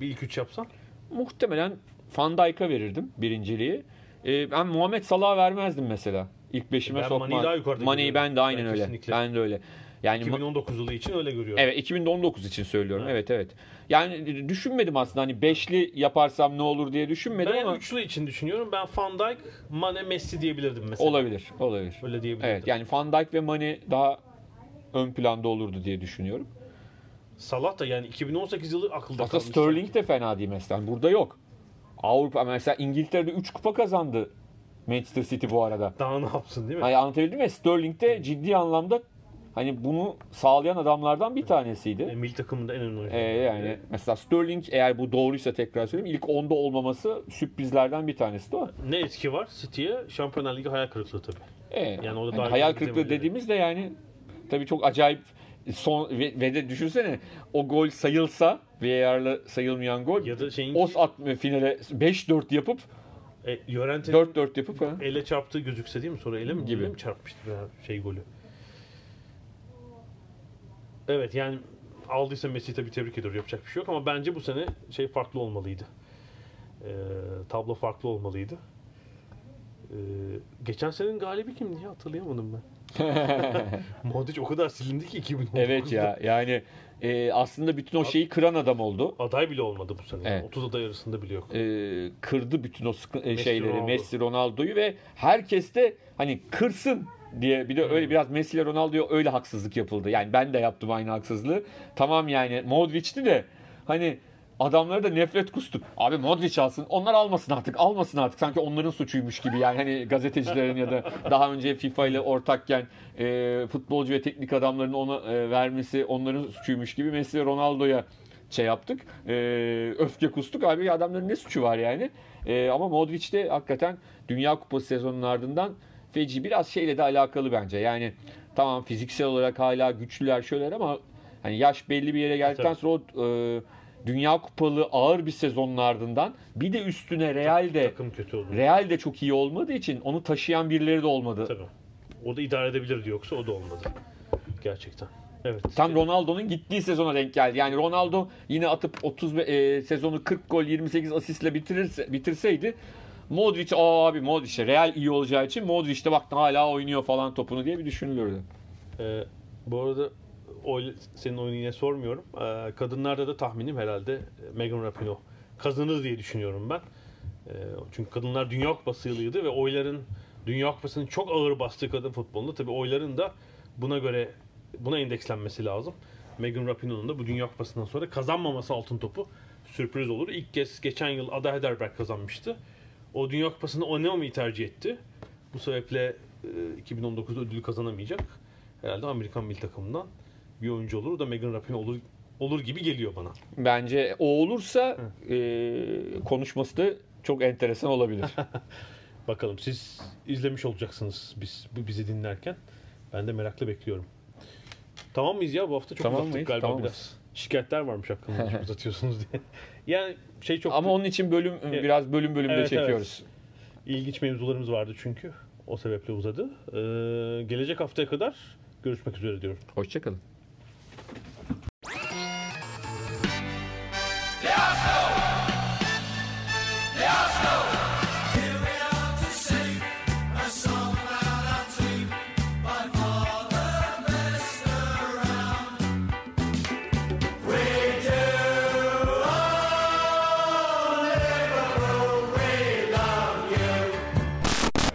Bir ilk üç yapsan. Muhtemelen Van Dijk'a verirdim birinciliği. E, ben Muhammed Salah'a vermezdim mesela. İlk beşime Ben sokma. Mane'yi daha yukarıda görüyorum. ben de aynen Ben öyle. kesinlikle. Ben de öyle. Yani ma- 2019 yılı için öyle görüyorum. Evet 2019 için söylüyorum. Evet. Evet evet. Yani düşünmedim aslında hani beşli yaparsam ne olur diye düşünmedim Ben ama üçlü için düşünüyorum. Ben Van Dijk, Mane, Messi diyebilirdim mesela. olabilir. Olabilir. Öyle diyebilirdim. Evet yani Van Dijk ve Mane daha ön planda olurdu diye düşünüyorum. Salah da yani 2018 yılı akılda Aslında. Sterling de fena değil mesela. Burada yok. Avrupa mesela İngiltere'de 3 kupa kazandı Manchester City bu arada. Daha ne yapsın değil mi? Hani anlatabildim mi? Sterling de ciddi anlamda hani bunu sağlayan adamlardan bir E, tanesiydi. milli takımında en önemli oyuncu. Ee, yani mesela Sterling eğer bu doğruysa tekrar söyleyeyim ilk 10'da olmaması sürprizlerden bir tanesi de o. Ne etki var City'ye? Şampiyonlar Ligi hayal kırıklığı tabii. Ee, Yani o da hani hayal kırıklığı dediğimiz de yani tabii çok acayip son ve, ve de düşünsene o gol sayılsa VAR'la sayılmayan gol Ya da şeyin Os at finale 5-4 yapıp e, Llorente'nin 4-4 yapıp ha. ele çarptığı gözükse değil mi? Sonra ele mi, Gibi. mi çarpmıştı şey golü? Evet yani aldıysa Messi'yi tabii tebrik ediyor. Yapacak bir şey yok ama bence bu sene şey farklı olmalıydı. Ee, tablo farklı olmalıydı. Ee, geçen senenin galibi kimdi ya hatırlayamadım ben. Modric o kadar silindi ki 2019'da. Evet ya yani e, aslında bütün o şeyi kıran adam oldu. Aday bile olmadı bu sene. Evet. 30 aday arasında bile yok. E, kırdı bütün o sıkı- e, Messi, şeyleri Ronaldo. Messi Ronaldo'yu ve herkes de hani kırsın diye bir de öyle biraz Messi ile Ronaldo'ya öyle haksızlık yapıldı. Yani ben de yaptım aynı haksızlığı. Tamam yani Modric'ti de hani adamlara da nefret kustuk. Abi Modric alsın. Onlar almasın artık. Almasın artık. Sanki onların suçuymuş gibi. Yani hani gazetecilerin ya da daha önce FIFA ile ortakken e, futbolcu ve teknik adamların ona e, vermesi onların suçuymuş gibi Messi ve Ronaldo'ya şey yaptık. E, öfke kustuk. Abi adamların ne suçu var yani? E, ama Modric de hakikaten Dünya Kupası sezonunun ardından feci biraz şeyle de alakalı bence. Yani tamam fiziksel olarak hala güçlüler şöyler ama hani yaş belli bir yere geldikten sonra o e, Dünya Kupalı ağır bir sezonun ardından bir de üstüne Real de Takım kötü oldu. Real de çok iyi olmadığı için onu taşıyan birileri de olmadı. Tabii. O da idare edebilirdi yoksa o da olmadı. Gerçekten. Evet. Tam Ronaldo'nun gittiği sezona denk geldi. Yani Ronaldo yine atıp 30 ve- e, sezonu 40 gol 28 asistle bitirirse bitirseydi Modric abi Modric Real iyi olacağı için Modric de baktın hala oynuyor falan topunu diye bir düşünülürdü. Ee, bu arada o senin oyunu yine sormuyorum. Ee, kadınlarda da tahminim herhalde Megan Rapinoe kazanır diye düşünüyorum ben. Ee, çünkü kadınlar Dünya Kupası yılıydı ve oyların Dünya Kupası'nın çok ağır bastığı kadın futbolunda tabii oyların da buna göre buna endekslenmesi lazım. Megan Rapinoe'nun da bu Dünya Kupası'ndan sonra kazanmaması altın topu sürpriz olur. İlk kez geçen yıl Ada Hegerberg kazanmıştı. O Dünya Kupası'nı oynamayı tercih etti. Bu sebeple e, 2019'da ödülü kazanamayacak. Herhalde Amerikan milli takımından bir oyuncu olur. O da Megan Rapinoe olur olur gibi geliyor bana. Bence o olursa e, konuşması da çok enteresan olabilir. Bakalım siz izlemiş olacaksınız biz bizi dinlerken. Ben de merakla bekliyorum. Tamam mıyız ya bu hafta çok Tamam uzattık mıyız? galiba Tamamız. biraz. Şikayetler varmış hakkında uzatıyorsunuz diye. Yani şey çok Ama onun için bölüm Evet. biraz bölüm bölümde Evet, çekiyoruz. ilginç mevzularımız vardı çünkü. O sebeple uzadı. Ee, gelecek haftaya kadar görüşmek üzere diyorum. Hoşçakalın.